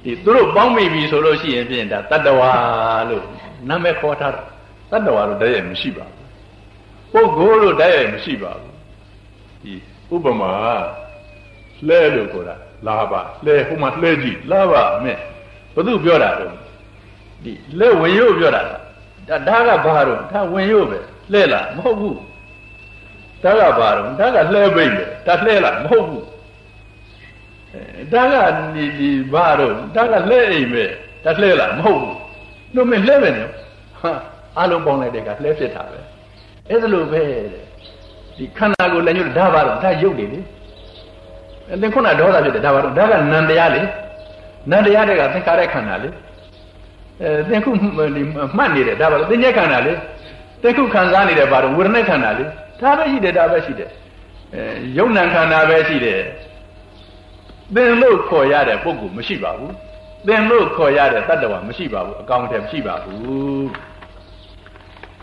ဒီသူတို့ပေါင်းမိပြီဆိုလို့ရှိရင်ဖြင့်ဒါတတ္တဝါလို့နာမည်ခေါ်ထားတာတတ္တဝါလို့တည်းရမရှိပါဘူးပုဂ္ဂိုလ်လို့တည်းရမရှိပါဘူးဒီဥပမာလှဲလို့ခေါ်တာလာပါလှဲဟိုမှာလှဲကြည့်လာပါမဲ့ဘသူပြောတာတော့ဒီလှဲဝင်ရုပ်ပြောတာဒါဒါကဘာတော့ဒါဝင်ရုပ်ပဲလှဲလားမဟုတ်ဘူးဒါကဘာတော့ဒါကလှဲပိတ်ပဲဒါလှဲလားမဟုတ်ဘူး ဒါကဒီဒီဘာတော့ဒါကလှဲအိမ်ပဲဒါလှဲလားမဟုတ်ဘူးတို့မလှဲပဲနော်ဟာအလုံးပေါင်းလိုက်တဲ့ကလှဲဖြစ်တာပဲအဲ့ဒါလိုပဲဒီခန္ဓာကိုလည်းညွတ်ဒါပါတော့ဒါရုပ်တွေလေသင်ခုနဒေါသဖြစ်တယ်ဒါပါတော့ဒါကနန္တရားလေနန္တရားတွေကသင်္ခါရခန္ဓာလေအဲသင်ခုမှတ်နေတယ်ဒါပါတော့သင်ညက်ခန္ဓာလေသင်ခုခံစားနေတယ်ဘာတော့ဝေဒနာခန္ဓာလေဒါပဲရှိတယ်ဒါပဲရှိတယ်အဲယုံ nant ခန္ဓာပဲရှိတယ် သင်လို့ခေါ်ရတဲ့ပုဂ္ဂိုလ်မရှိပါဘူးသင်လို့ခေါ်ရတဲ့တတ္တဝါမရှိပါဘူးအကောင်တည်းမရှိပါဘူး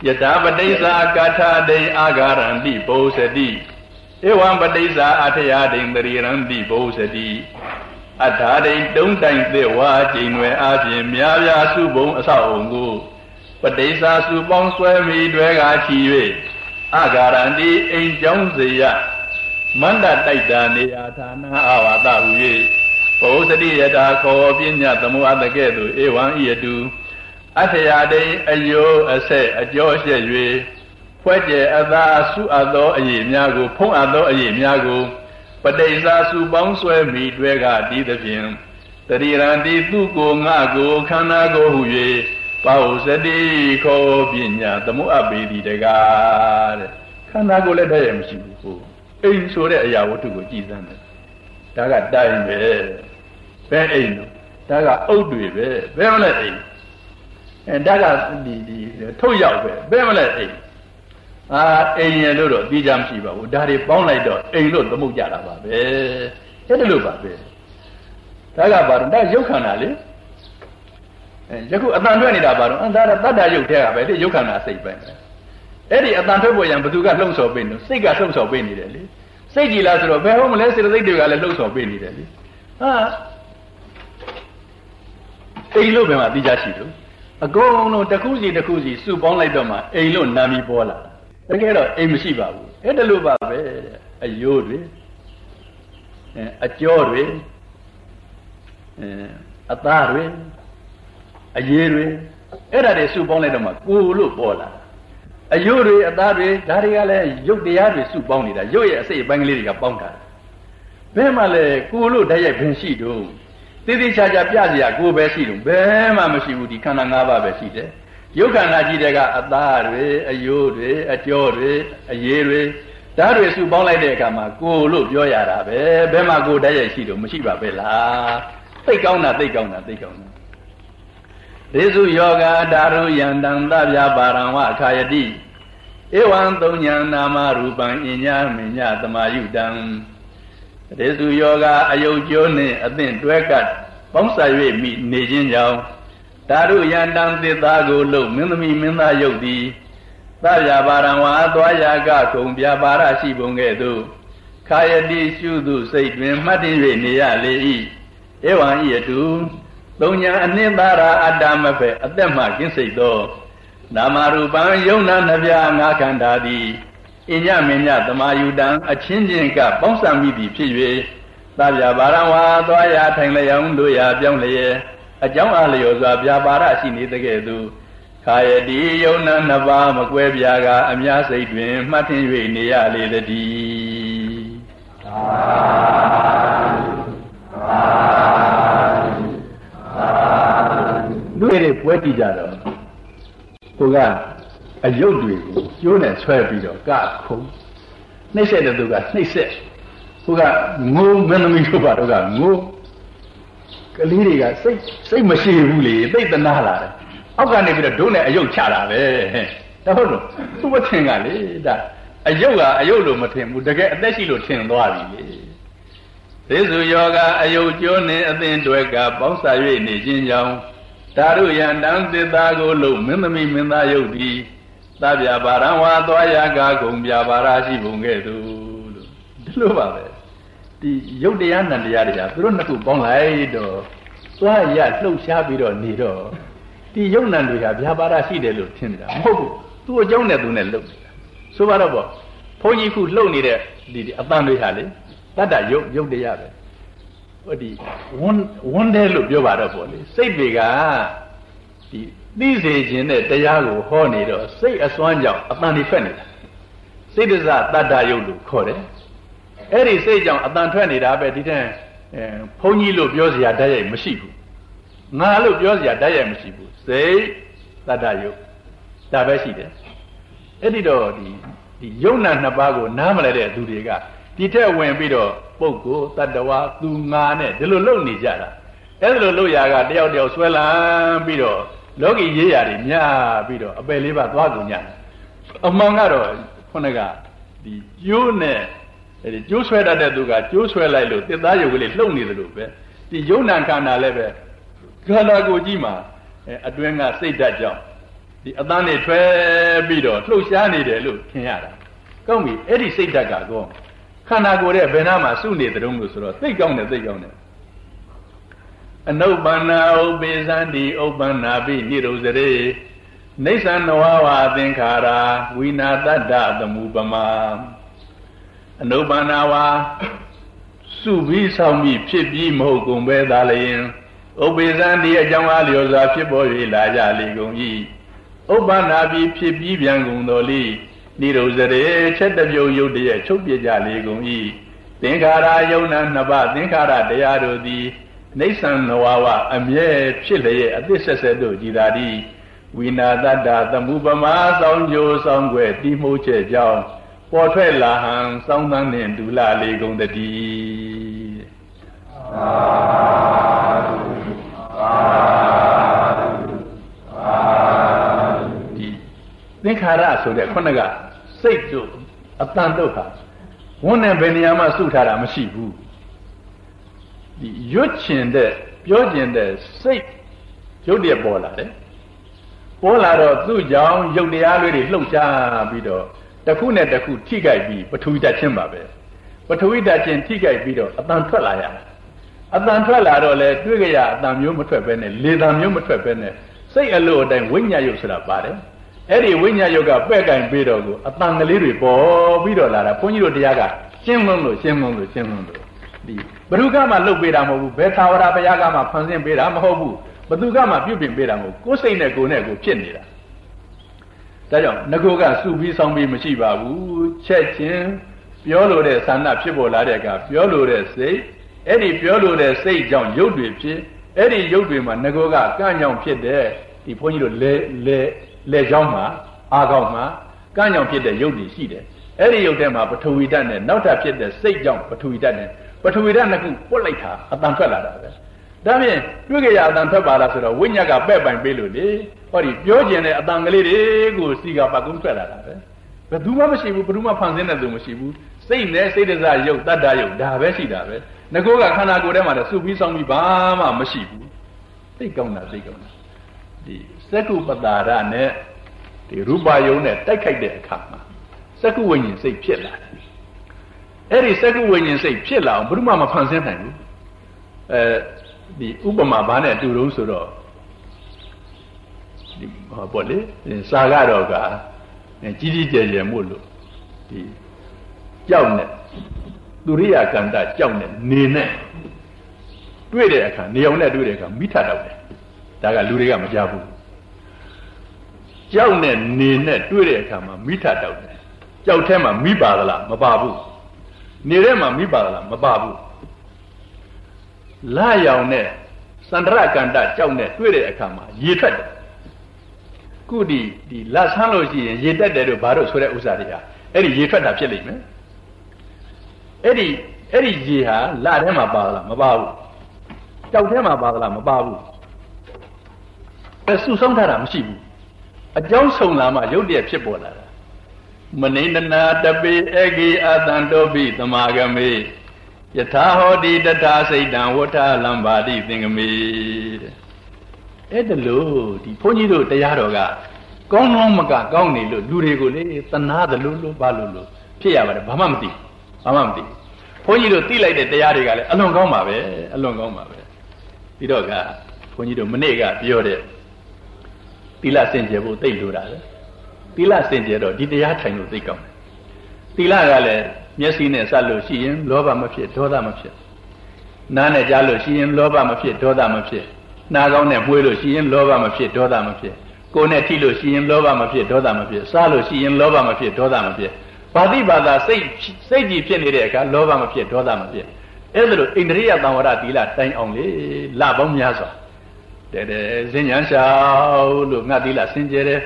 ယတာပတိစ္ဆာကာထာဒိအာဂရန္တိပောစတိဧဝံပတိစ္ဆာအထယဒိံတရိရန္တိပောစတိအထာဒိံတုံးတိုင်သေဝါကျိန်ွယ်အပြင်များပြားစုပုံအဆောက်အုံကိုပတိစ္ဆာစုပေါင်းဆွဲမိတွေကချီ၍အာဂရန္တိအိမ်ကြောင်းစေယ မန္တတိုက်တာနေရာဌာနအာဝတဟု၍ပောစတိယတာခောပညာသမောအတကဲ့သို့ဧဝံဤတုအထရာတိအယိုးအဆက်အကျော်ရှက်၍ဖွဲ့ကျဲအသာစုအပ်သောအရေးများကို ဖုံးအပ်သောအရေးများကို ပဋိစ္ဆာစုပေါင်းဆွဲမိတွဲကတည်သဖြင့်တရိရန်တိသူကိုငါကိုခန္ဓာကိုဟု၍ပါဟုစတိခောပညာသမှုအပ်ပေသည်တကားတဲ့ခန္ဓာကိုလည်းတည်းရမရှိဘူးဟို အိမ်ဆိုတဲ့အရာဝတ္ထုကိုကြည်စမ်းတယ်ဒါကတိုင်ပဲဘယ်အိမ်လို့ဒါကအုတ်တွေပဲဘယ်မလဲအိမ်အဲဓာတ်ကဒီဒီထုတ်ရောက်ပဲဘယ်မလဲအိမ်အာအိမ်ရလို့တော့သိကြမရှိပါဘူးဒါတွေပေါင်းလိုက်တော့အိမ်လို့သမုတ်ကြတာပါပဲအဲ့ဒါလို့ပါပဲဒါကဘာတော့ဒါရုပ်ခန္ဓာလေအဲယခုအတန်ထွက်နေတာဘာတော့အဒါတတ္တရုပ်ထဲကပဲဒီရုပ်ခန္ဓာစိတ်ပဲ အဲ့ဒီအတန်ထွက်ပေါ်ရန်ဘသူကလှုံ့ဆော်ပေးနေစိတ်ကလှုံ့ဆော်ပေးနေတယ်လေစိတ်ကြည်လားဆိုတော့ဘယ်ဟုတ်မလဲစေတသိက်တွေကလည်းလှုံ့ဆော်ပေးနေတယ်လေဟာအိမ်လို့ပဲမှသိကြရှိလို့အကုန်လုံးတစ်ခုစီတစ်ခုစီစုပေါင်းလိုက်တော့မှအိမ်လို့နာမည်ပေါ်လာတကယ်တော့အိမ်မရှိပါဘူးအဲ့ဒါလို့ပါပဲအယိုးတွေအဲအကျော်တွေအဲအသားတွေအရေးတွေအဲ့ဒါတွေစုပေါင်းလိုက်တော့မှကိုလို့ပေါ်လာ အယိုးတွေအသားတွေဒါတွေကလည်းရုပ်တရားတွေစုပေါင်းနေတာရုပ်ရဲ့အစိတ်အပိုင်းကလေးတွေကပေါင်းတာဘယ်မှလဲကိုလို့တည်းရဲ့ဘင်ရှိတော့တိတိကျကျပြစရာကိုပဲရှိတော့ဘယ်မှမရှိဘူးဒီခန္ဓာ၅ပါးပဲရှိတယ်ရုပ်ခန္ဓာကြီးတဲ့ကအသားတွေအယိုးတွေအကျော်တွေအရေးတွေဓာတ်တွေစုပေါင်းလိုက်တဲ့အခါမှာကိုလို့ပြောရတာပဲဘယ်မှာကိုတည်းရဲ့ရှိတော့မရှိပါပဲလားသိကောင်းတာသိကောင်းတာသိကောင်းတာ ဒေစုယောဂဒါရုယန္တံသဗျာပါရံဝအခါယတိဧဝံသုံးညာနာမရူပံအညမညသမာယုတံရေစုယောဂအယုတ်ကျိုးနှင့်အသင့်တွဲကပ်ပေါင်းစာ၍မိနေခြင်းကြောင့်ဓာရုယန္တံသစ္စာကိုလုံမင်းသမီးမင်းသားယုတ်သည်သဗျာပါရံဝါသွားရာကကုံပြပါရရှိပုံကဲ့သို့ခာယတိရှုသူစိတ်တွင်မှတ်တည်၍နေရလေ၏ဧဝံဤအတူ သုံးညာအနှင်းသာရာအတ္တမဖက်အသက်မှကင်းစိတ်သောနာမရူပံယုံနာနှပြငါခန္ဓာသည်အညမင်းညသမာယုတံအချင်းချင်းကပေါင်းစပ်မိသည်ဖြစ်၍သဗျာပါရဝါသွားရထိုင်လျောင်းတို့ရာပြောင်းလျက်အကြောင်းအလျော်စွာဗျာပါရရှိနေတဲ့ကဲ့သို့ခာယတိယုံနာနှစ်ပါးမကွဲပြားကအများစိတ်တွင်မှတ်ထင်၍နေရလေတည်းသာသာ တို့ရဲ့ပွဲတည်ကြတော့ကိုကအယုတ်တွေကိုကျိုးနဲ့ဆွဲပြီးတော့ကခုံနှိမ့်ဆက်တဲ့သူကနှိမ့်ဆက်ကိုကငိုးမင်းသမီးတို့ဘာတို့ကငိုးကလေးတွေကစိတ်စိတ်မရှိဘူးလေသိတနာလာတယ်အောက်ကနေပြီးတော့ဒုနဲ့အယုတ်ချတာပဲဒါဟုတ်လို့သူ့မထင်ကလေဒါအယုတ်ကအယုတ်လို့မထင်ဘူးတကယ်အသက်ရှိလို့ထင်သွားပြီလေသေစုယောဂအယုတ်ကျိုးနှင့်အသင်တွေကပေါင်းစာ၍နေခြင်းကြောင့် တာရုယံတံသစ္စာကိုလို့မင်းသမီးမင်းသားယုတ်သည်သဗျာပါရံဝါသွားရကားကုန်ပြပါရာရှိပုံကဲ့သို့လို့ဒီလိုပါပဲဒီယုတ်တရားနံတရားတွေကသူတို့နှစ်ခုပေါင်းလိုက်တော့သွားရလှုပ်ရှားပြီးတော့နေတော့ဒီယုတ်နံတွေဟာဗျာပါရရှိတယ်လို့ထင်နေတာမဟုတ်ဘူးသူ့အကြောင်းနဲ့သူနဲ့လှုပ်နေတာဆိုပါတော့ပေါ့ဘုန်းကြီးခုလှုပ်နေတဲ့ဒီအတန်တွေဟာလေတတ္တယုတ်ယုတ်တရားပဲ ဟိုဒီဝန်းဝန်းတယ်လို့ပြောပါတော့ပေါ့လေစိတ်တွေကဒီသိစေခြင်းနဲ့တရားကိုဟောနေတော့စိတ်အစွမ်းကြောင့်အတန်တွေထွက်နေတာစိတ်တစတတ္တယုတ်လို့ခေါ်တယ်အဲ့ဒီစိတ်ကြောင့်အတန်ထွက်နေတာပဲဒီတဲ့အဲဘုန်းကြီးလို့ပြောစရာတတ်ရိုက်မရှိဘူးငါလို့ပြောစရာတတ်ရိုက်မရှိဘူးစိတ်တတ္တယုတ်ဒါပဲရှိတယ်အဲ့ဒီတော့ဒီဒီယုံနာနှစ်ပါးကိုနားမလဲတဲ့သူတွေက ဒီထက်ဝင်ပြီးတော့ပုဂ္ဂိုလ်တ attva သူငါနဲ့ဒီလိုလုပ်နေကြတာအဲ့ဒါလိုလုပ်ရာကတယောက်တယောက်ဆွဲလန်းပြီးတော့လောကီရေးရာတွေများပြီးတော့အပယ်လေးပါသွားကုန်ကြတယ်အမှန်ကတော့ခုနကဒီကျိုးနဲ့အဲဒီကျိုးဆွဲတတ်တဲ့သူကကျိုးဆွဲလိုက်လို့တစ်သားရုပ်ကလေးလှုပ်နေတယ်လို့ပဲဒီယုံနာခန္ဓာလည်းပဲခန္ဓာကိုယ်ကြီးမှာအဲအတွင်းကစိတ်ဓာတ်ကြောင့်ဒီအသားနဲ့ထွဲပြီးတော့လှုပ်ရှားနေတယ်လို့ထင်ရတာကောင်းပြီအဲ့ဒီစိတ်ဓာတ်ကတော့ ခန္ဓာကိုယ်ရဲ့ဘယ်နာမှာစုနေတယ်လို့ဆိုတော့သိကောင်းတယ်သိကောင်းတယ်အနုပ္ပန္နာဥပိသန္တိဥပ္ပန္နာပိနိရုဇရေနေသနဝဝသင်္ခါရာဝိနာတတ္တသမုပမာအနုပ္ပန္နာဝါစုပြီးဆောင်ပြီးဖြစ်ပြီးမဟုတ်ကုန်ပဲသာလျင်ဥပိသန္တိအကြောင်းအားလျော်စွာဖြစ်ပေါ်၍လာကြလေကုန်၏ဥပ္ပန္နာပြီးဖြစ်ပြီးပြန်ကုန်တော်လိ နိရုဇရေချက်တပြုတ်ရုပ်တည်းချုပ်ပြကြလေကုန်၏သင်္ခါရယုံနာနှစ်ပါးသင်္ခါရတရားတို့သည်နေဆံနဝဝအမြဲဖြစ်လျက်အသစ်ဆက်ဆက်တို့ကြည်သာသည်ဝိနာတတ္တသမုပမာသောင်းကြိုးသောင်းွယ်တိမှုချက်ကြောင်းပေါ်ထွက်လာဟံသောင်းသန်းနှင့်ဒူလာလေကုန်တည်းသာသာသာ င်္ခါရဆိုတဲ့ခုနကစိတ်တို့အတန်တို့ဟာဝန်းနဲ့ဘယ်နေရာမှစုထားတာမရှိဘူးဒီရွတ်ချင်တဲ့ပြောကျင်တဲ့စိတ်ရုပ်တည်းပေါ်လာတယ်ပေါ်လာတော့သူ့ကြောင့်ရုပ်တရားလေးတွေလှုပ်ရှားပြီးတော့တစ်ခုနဲ့တစ်ခုထိကြိုက်ပြီးပထဝီဓာတ်ချင်းပါပဲပထဝီဓာတ်ချင်းထိကြိုက်ပြီးတော့အတန်ထွက်လာရအတန်ထွက်လာတော့လေတွေ့ကြရအတန်မျိုးမထွက်ပဲနဲ့လေတန်မျိုးမထွက်ပဲနဲ့စိတ်အလို့အတိုင်းဝိညာဉ်ရုပ်ဆိုတာပါတယ် အဲ့ဒီဝိညာဉ်ရုပ်ကပဲ့ကင်ပြီးတော့ကိုအတန်ကလေးတွေပေါ်ပြီးတော့လာတာဘုန်းကြီးတို့တရားကရှင်းလုံးလို့ရှင်းလုံးလို့ရှင်းလုံးလို့ဒီဘ누구ကမှလှုပ်ပေးတာမဟုတ်ဘူးဘယ်သာဝရဘုရားကမှဖန်ဆင်းပေးတာမဟုတ်ဘူးဘသူကမှပြုပြင်ပေးတာမဟုတ်ကိုယ်စိတ်နဲ့ကိုယ်နဲ့ကိုဖြစ်နေတာဒါကြောင့်ငကိုကစုပြီးဆောင်ပြီးမရှိပါဘူးချက်ချင်းပြောလို့တဲ့ဆန္ဒဖြစ်ပေါ်လာတဲ့အခါပြောလို့တဲ့စိတ်အဲ့ဒီပြောလို့တဲ့စိတ်ကြောင့်ရုပ်တွေဖြစ်အဲ့ဒီရုပ်တွေမှာငကိုကကန့်ကြောင်ဖြစ်တဲ့ဒီဘုန်းကြီးတို့လဲလဲ လဲချောင်းမှာအာကောင်းမှာကန့်ကြောင်ဖြစ်တဲ့ရုပ်တွေရှိတယ်အဲ့ဒီရုပ်ထဲမှာပထဝီဓာတ်နဲ့နောက်ထပ်ဖြစ်တဲ့စိတ်ကြောင့်ပထဝီဓာတ်နဲ့ပထဝီဓာတ်နှစ်ခုပွက်လိုက်တာအတန်ထွက်လာတာပဲဒါဖြင့်တွေ့ကြရအတန်ထွက်ပါလားဆိုတော့ဝိညာဉ်ကပဲ့ပိုင်ပေးလို့လေဟောဒီပြောကျင်တဲ့အတန်ကလေးတွေကိုစီကပတ်ကုန်းထွက်လာတာပဲဘယ်သူမှမရှိဘူးဘယ်သူမှဖန်ဆင်းတဲ့သူမရှိဘူးစိတ်နဲ့စိတ်တစားယုတ်တတ္တယုတ်ဒါပဲရှိတာပဲငကိုကခန္ဓာကိုယ်ထဲမှာလည်းစုပြီးဆောင်ပြီးဘာမှမရှိဘူးသိကောင်းတာသိကောင်းတာ ဒီစက္ကုပတာရနဲ့ဒီရူပယုံနဲ့တိုက်ခိုက်တဲ့အခါမှာစက္ကုဝိညာဉ်စိတ်ဖြစ်လာတယ်အဲ့ဒီစက္ကုဝိညာဉ်စိတ်ဖြစ်လာအောင်ဘယ်သူမှမဖန်ဆင်းနိုင်ဘူးအဲဒီဥပမာဘာနဲ့အတူတုံးဆိုတော့ဒီဟောပေါ့လေစာကတော့ကကြီးကြီးကျယ်ကျယ်မို့လို့ဒီကြောက်နဲ့သူရိယကန္တကြောက်နဲ့နေနဲ့တွေ့တဲ့အခါနေအောင်နဲ့တွေ့တဲ့အခါမိထတော့တယ် ဒါကလူတွေကမကြဘူးကြောက်နဲ့နေနဲ့တွေ့တဲ့အခါမှာမိထတော့တယ်ကြောက်ထဲမှာမိပါသလားမပါဘူးနေထဲမှာမိပါသလားမပါဘူးလာရောင်နဲ့စန္ဒရကန္တကြောက်နဲ့တွေ့တဲ့အခါမှာရေထွက်တယ်ခုဒီဒီလက်ဆန်းလို့ရှိရင်ရေတက်တယ်လို့ဘာလို့ဆိုတဲ့ဥစ္စာတွေဟာအဲ့ဒီရေထွက်တာဖြစ်လိမ့်မယ်အဲ့ဒီအဲ့ဒီရေဟာလက်ထဲမှာပါလားမပါဘူးကြောက်ထဲမှာပါလားမပါဘူး အဲစုဆုံးထားတာမရှိဘူးအကြောင်းဆုံးလာမှရုပ်တရက်ဖြစ်ပေါ်လာတာမနိန္ဒနာတပေအေဂိအတန်တောပိသမာဂမေယထာဟောတိတထာစိတ်တံဝဋ္ဌလံပါတိသင်္ကမေတဲ့အဲ့ဒါလို့ဒီဘုန်းကြီးတို့တရားတော်ကကောင်းကောင်းမကကောင်းနေလို့လူတွေကိုလေသနာသလိုလိုဘာလို့လို့ဖြစ်ရပါတယ်ဘာမှမသိဘာမှမသိဘုန်းကြီးတို့သိလိုက်တဲ့တရားတွေကလည်းအလွန်ကောင်းပါပဲအလွန်ကောင်းပါပဲပြီးတော့ကဘုန်းကြီးတို့မနေ့ကပြောတဲ့ သီလစင်ကြယ်ဖို့သိလို့တာလေသီလစင်ကြယ်တော့ဒီတရားထိုင်လို့သိကောင်းတယ်သီလကလည်းမျက်စိနဲ့စလို့ရှိရင်လောဘမဖြစ်ဒေါသမဖြစ်နားနဲ့ကြားလို့ရှိရင်လောဘမဖြစ်ဒေါသမဖြစ်နှာကောင်းနဲ့မွေးလို့ရှိရင်လောဘမဖြစ်ဒေါသမဖြစ်ကိုယ်နဲ့ထိလို့ရှိရင်လောဘမဖြစ်ဒေါသမဖြစ်စားလို့ရှိရင်လောဘမဖြစ်ဒေါသမဖြစ်ဘာတိဘာသာစိတ်စိတ်ကြီးဖြစ်နေတဲ့အခါလောဘမဖြစ်ဒေါသမဖြစ်အဲ့ဒါလို့ဣန္ဒြိယသံဝရသီလတိုင်အောင်လေလပေါင်းများစွာ တဲ့တဲ့ဇင်ညာရှောက်လို့ငါသီလစင်ကြယ်တယ်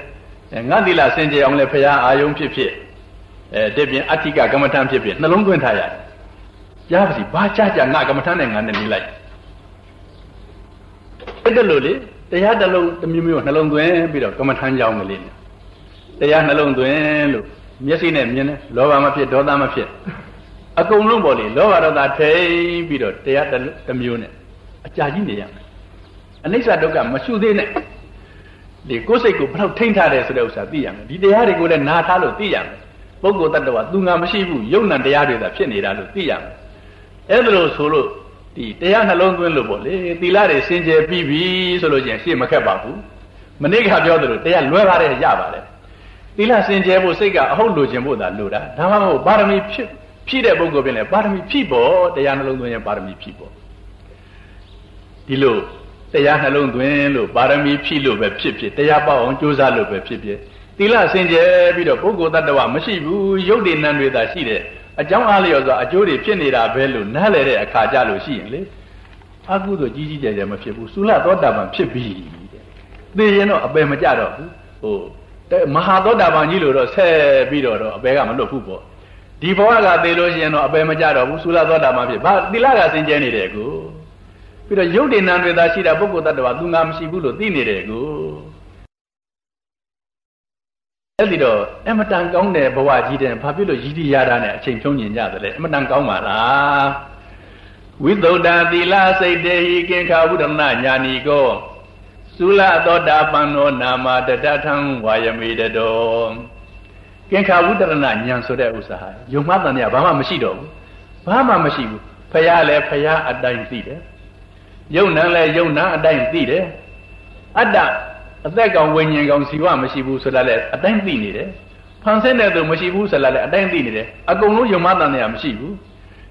ငါသီလစင်ကြယ်အောင်လေဖရာအာယုံဖြစ်ဖြစ်အဲတပြင်းအဋ္ဌိကကမ္မထံဖြစ်ဖြစ်နှလုံးသွင်းထားရတယ်ကြားပါစီဘာကြကြငါကမ္မထံနဲ့ငါနဲ့နေလိုက်အဲ့ဒါလို့လေတရားတစ်လုံးတစ်မျိုးမျိုးနှလုံးသွင်းပြီးတော့ကမ္မထံကြောင်းကလေးနဲ့တရားနှလုံးသွင်းလို့မျက်စိနဲ့မြင်တယ်လောဘမဖြစ်ဒေါသမဖြစ်အကုန်လုံးပေါ်လေလောဘဒေါသထိန်ပြီးတော့တရားတစ်မျိုးနဲ့အကြာကြီးနေရမယ် အနိစ္စဒုက္ခမရှုသေးနဲ့ဒီကိုယ်စိတ်ကိုဘယ်တော့ထိန်းထားတယ်ဆိုတဲ့ဥစ္စာသိရမယ်ဒီတရားတွေကိုလည်းနာထားလို့သိရမယ်ပုဂ္ဂိုလ်တ attva သူငါမရှိဘူးယုံနံတရားတွေသာဖြစ်နေတာလို့သိရမယ်အဲ့ဒါလို့ဆိုလို့ဒီတရားနှလုံးသွင်းလို့ပေါ့လေသီလတွေစင်ကြယ်ပြီးပြီဆိုလို့ချင်းရှေ့မခက်ပါဘူးမနေ့ကပြောသလိုတရားလွဲပါတယ်ရပါတယ်သီလစင်ကြယ်ဖို့စိတ်ကအဟုတ်လိုချင်ဖို့သာလိုတာဒါမှမဟုတ်ပါရမီဖြစ်ဖြည့်တဲ့ပုဂ္ဂိုလ်ပြင်လဲပါရမီဖြည့်ဖို့တရားနှလုံးသွင်းရင်ပါရမီဖြည့်ဖို့ဒီလို တရားနှလုံးသွင်းလို့ပါရမီဖြည့်လို့ပဲဖြစ်ဖြစ်တရားပေါအောင်ကြိုးစားလို့ပဲဖြစ်ဖြစ်သီလစင်ကြယ်ပြီးတော့ပုဂ္ဂိုလ်တ attva မရှိဘူးရုပ်တည်နံတွေသာရှိတယ်အကြောင်းအားလျော်စွာအကျိုးတွေဖြစ်နေတာပဲလို့နားလည်တဲ့အခါကြလို့ရှိရင်လေအကုသို့ကြီးကြီးကျယ်ကျယ်မဖြစ်ဘူးသုလသောတာပန်ဖြစ်ပြီတဲ့သိရင်တော့အပယ်မကြတော့ဘူးဟိုမဟာသောတာပန်ကြီးလို့တော့ဆက်ပြီးတော့တော့အပယ်ကမလွတ်ဘူးပေါ့ဒီဘဝကသိလို့ရှိရင်တော့အပယ်မကြတော့ဘူးသုလသောတာပန်ဖြစ်ဘာသီလကစင်ကြယ်နေတယ်ကို ပြီးတော့ရုပ်တည်နာတွေသာရှိတာပုဂ္ဂိုလ်တ attva သူငါမရှိဘူးလို့သိနေတယ်ကိုအဲ့ဒီတော့အမတန်ကောင်းတဲ့ဘဝကြီးတဲ့ဘာဖြစ်လို့ရည်ရည်ရတာနဲ့အချိန်ဖြုံးညင်ကြသလဲအမတန်ကောင်းပါလားဝိသုဒ္ဓသီလစိတ်တေဟိကိခာဝုဒမနာညာနီကောသုလသောတာပန်သောနာမတတထံဝါယမေတတော်ကိခာဝုဒရဏညာဆိုတဲ့ဥစ္စာဟာယုံမှန်တယ်ဘာမှမရှိတော့ဘူးဘာမှမရှိဘူးဖះလည်းဖះအတိုင်းသိတယ် ယုံနံလဲယုံနံအတိုင်းသိတယ်အတ္တအသက်ကောင်ဝိညာဉ်ကောင်ဇီဝမရှိဘူးဆိုတာလဲအတိုင်းသိနေတယ်ဖန်ဆင်းတဲ့သူမရှိဘူးဆိုတာလဲအတိုင်းသိနေတယ်အကုန်လုံးယုံမတန်တဲ့ဟာမရှိဘူး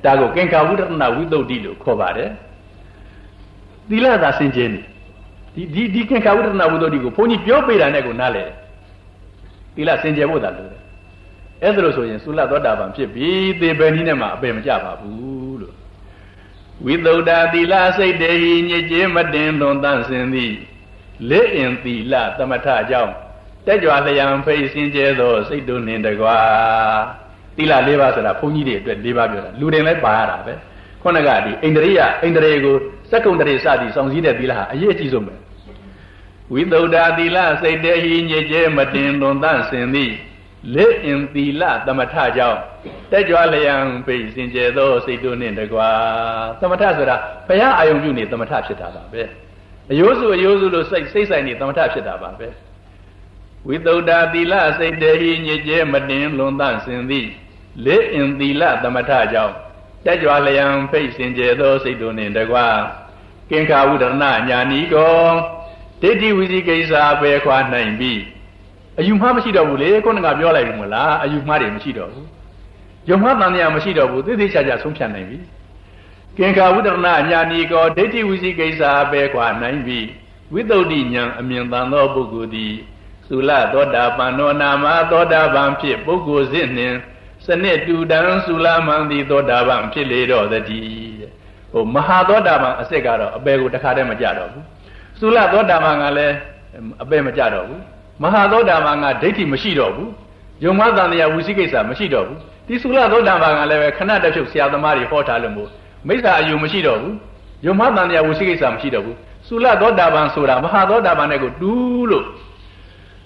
ဒါကိုကင်္ကာဝုဒ္ဒနာဝိသုဒ္ဓိလို့ခေါ်ပါတယ်သီလသာစင်ကြယ်နေဒီဒီဒီကင်္ကာဝုဒ္ဒနာဝိသုဒ္ဓိကိုဘုန်းကြီးပြောပေးတာနဲ့ကိုနားလဲသီလစင်ကြယ်ဖို့သာလိုတယ်အဲ့ဒါလို့ဆိုရင်သုလသောတာပန်ဖြစ်ပြီးသေဘယ်နည်းနဲ့မှအပယ်မကြပါဘူးလို့ ဝိသုဒ္ဓသီလစိတ်တေဟိညစ်ကြေးမတင်လွန်တန့်စင်သည်လက်အင်သီလသမထကြောင့်တက်ကြွလျံဖိတ်စင်ကြဲသောစိတ်တို့နှင့်တကွာသီလ၄ပါးဆိုတာဘုန်းကြီးတွေအတွက်၄ပါးပြောတာလူတွေလည်းပါရတာပဲခုနကဒီအိန္ဒြိယအိန္ဒြေကိုစက္ကုံတရေစသည်စောင့်စည်းတဲ့သီလဟာအရေးအကြီးဆုံးပဲဝိသုဒ္ဓသီလစိတ်တေဟိညစ်ကြေးမတင်လွန်တန့်စင်သည် လက်အင်သီလသမထကြောင့်တက်ကြွလျံပိစင်ကြဲသောစိတ်တို့နှင့်တကွာသမထဆိုတာဘုရားအာယုံပြုနေသမထဖြစ်တာပါပဲအယိုးစုအယိုးစုလို့စိတ်စိတ်ဆိုင်နေသမထဖြစ်တာပါပဲဝိသုဒ္ဓသီလစိတ်တေဟိညစ်ကြေးမတင်လွန်တန့်စင်သည်လက်အင်သီလသမထကြောင့်တက်ကြွလျံဖိတ်စင်ကြဲသောစိတ်တို့နှင့်တကွာကင်္ခာဝုဒနာညာနီကောဒိဋ္ဌိဝိသိကိစ္စပဲခွာနိုင်ပြီ အယူမှားမရှိတော့ဘူးလေခုနကပြောလိုက်ပြီမလားအယူမှားတွေမရှိတော့ဘူးယုံမှားတန်တရားမရှိတော့ဘူးသိသိချာချာဆုံးဖြတ်နိုင်ပြီကင်္ခာဝုဒနာညာနီကောဒိဋ္ဌိဝိသိကိစ္စပဲခွာနိုင်ပြီဝိသုဒ္ဓိညာအမြင်တန်သောပုဂ္ဂိုလ်သည်သုလသောတာပန်နောနာမသောတာပန်ဖြစ်ပုဂ္ဂိုလ်စစ်နှင့်စနစ်တူတံသုလမံတိသောတာပန်ဖြစ်လေတော့တည်းဟိုမဟာသောတာပန်အစ်စ်ကတော့အပေကိုတခါတည်းမကြတော့ဘူးသုလသောတာပန်ကလည်းအပေမကြတော့ဘူး မဟာသောတာပန်ကဒိဋ္ဌိမရှိတော့ဘူးယုံမသံတရားဝိသိကိစ္စမရှိတော့ဘူးဒီသုလသောတာပန်ကလည်းပဲခဏတဖြုတ်ဆရာသမားတွေဟောထားလို့မို့မိစ္ဆာအယူမရှိတော့ဘူးယုံမသံတရားဝိသိကိစ္စမရှိတော့ဘူးသုလသောတာပန်ဆိုတာမဟာသောတာပန်နဲ့ကိုတူးလို့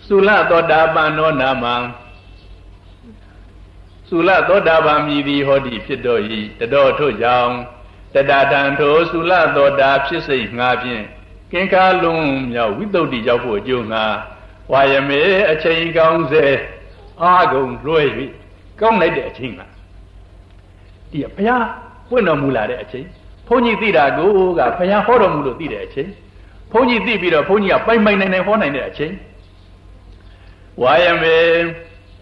သုလသောတာပန်နောနာမံသုလသောတာပန်မြည်သည်ဟောတိဖြစ်တော်၏တတော်ထို့ကြောင့်တတတံထိုသုလသောတာဖြစ်စိတ်ငါဖြင့်ကင်္ခာလုံးမြောက်ဝိတုဒ္ဓိရောက်ဖို့အကျိုးငါ ဝါယမေအချိန်ကောင်းစေအာကုန်လွှဲ၍ကောင်းလိုက်တဲ့အချိန်ကဒီဘုရားပွင့်တော်မူလာတဲ့အချိန်ဘုန်းကြီးသိတာကိုကဘုရားဟောတော်မူလို့သိတဲ့အချိန်ဘုန်းကြီးသိပြီးတော့ဘုန်းကြီးကပိုင်ပိုင်နိုင်နိုင်ဟောနိုင်တဲ့အချိန်ဝါယမေ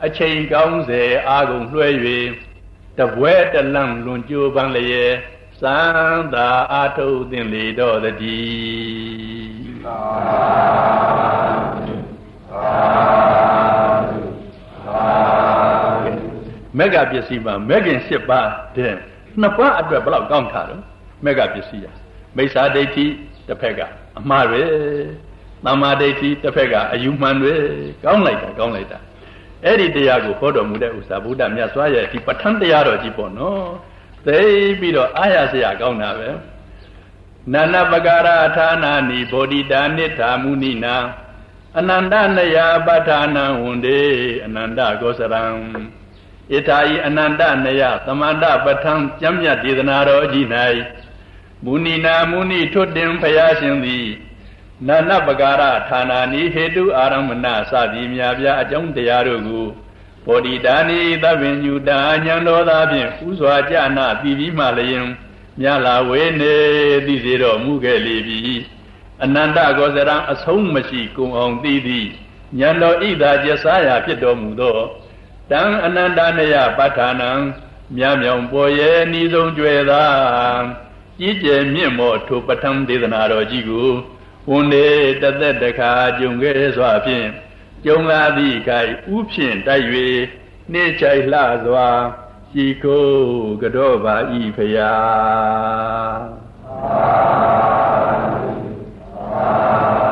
အချိန်ကောင်းစေအာကုန်လွှဲ၍တပွဲတလန့်လွန်ကြိုးပန်းလျက်စံသာအာထုသင်လေတော့တည်းသာ မက်ကပစ္စည်းမှာမက်ကင်၈ပါးတဲ့နှစ်ပါးအတွက်ဘယ်လောက်ကောင်းထားတော့မက်ကပစ္စည်းရမိစ္ဆာဒိဋ္ဌိတစ်ဖက်ကအမှားပဲသမ္မာဒိဋ္ဌိတစ်ဖက်ကအယူမှန်တွေကောင်းလိုက်တာကောင်းလိုက်တာအဲ့ဒီတရားကိုဟောတော်မူတဲ့ဥစ္စာဗုဒ္ဓမြတ်စွာရဲ့ဒီပဋ္ဌာန်းတရားတော်ကြီးပေါ့နော်သိပြီးတော့အားရစရာကောင်းတာပဲနာနပကာရဌာနာနိဗောဓိတာနိထာမုနိနာ အနန္တနယပဋ္ဌာနံဝန္တေအနန္တကောစရံဣထာဤအနန္တနယသမန္တပဋ္ဌံကျမ်းမြတ်ဒေသနာတော်ကြီး၌မုနိနာမုနိထွတ်တင်ဖရာရှင်သည်နာနပကာရဌာနာနိဟေတုအာရမဏစသည်မြာပြအကြောင်းတရားတို့ကိုဘောဓိတာနိသဗ္ဗညုတာဉာဏ်တော်သာဖြင့်ဥစွာကြနာပြီးပြီးမှလျင်မြလာဝေနေသိစေတော်မူခဲ့လေပြီ အနန္တကောစရံအဆုံးမရှိကုံအောင်သိသည်ဉာဏ်တော်ဣဒာကျဆာရာဖြစ်တော်မူသောတံအနန္တနယပဋ္ဌာနံမြမြောင်ပေါ်ရဲ့ဤဆုံးကြွယ်သာကြီးကျယ်မြင့်မောထိုပဋ္ဌာန်းဒေသနာတော်ကြီးကိုဝန်နေတသက်တခါကြုံခဲ့စွာဖြင့်ကြုံလာသည့်ခိုင်ဥဖြင့်တိုက်၍နှိမ့်ချိုင်လှစွာကြည်ကိုကတော့ပါဤဖရာ သာ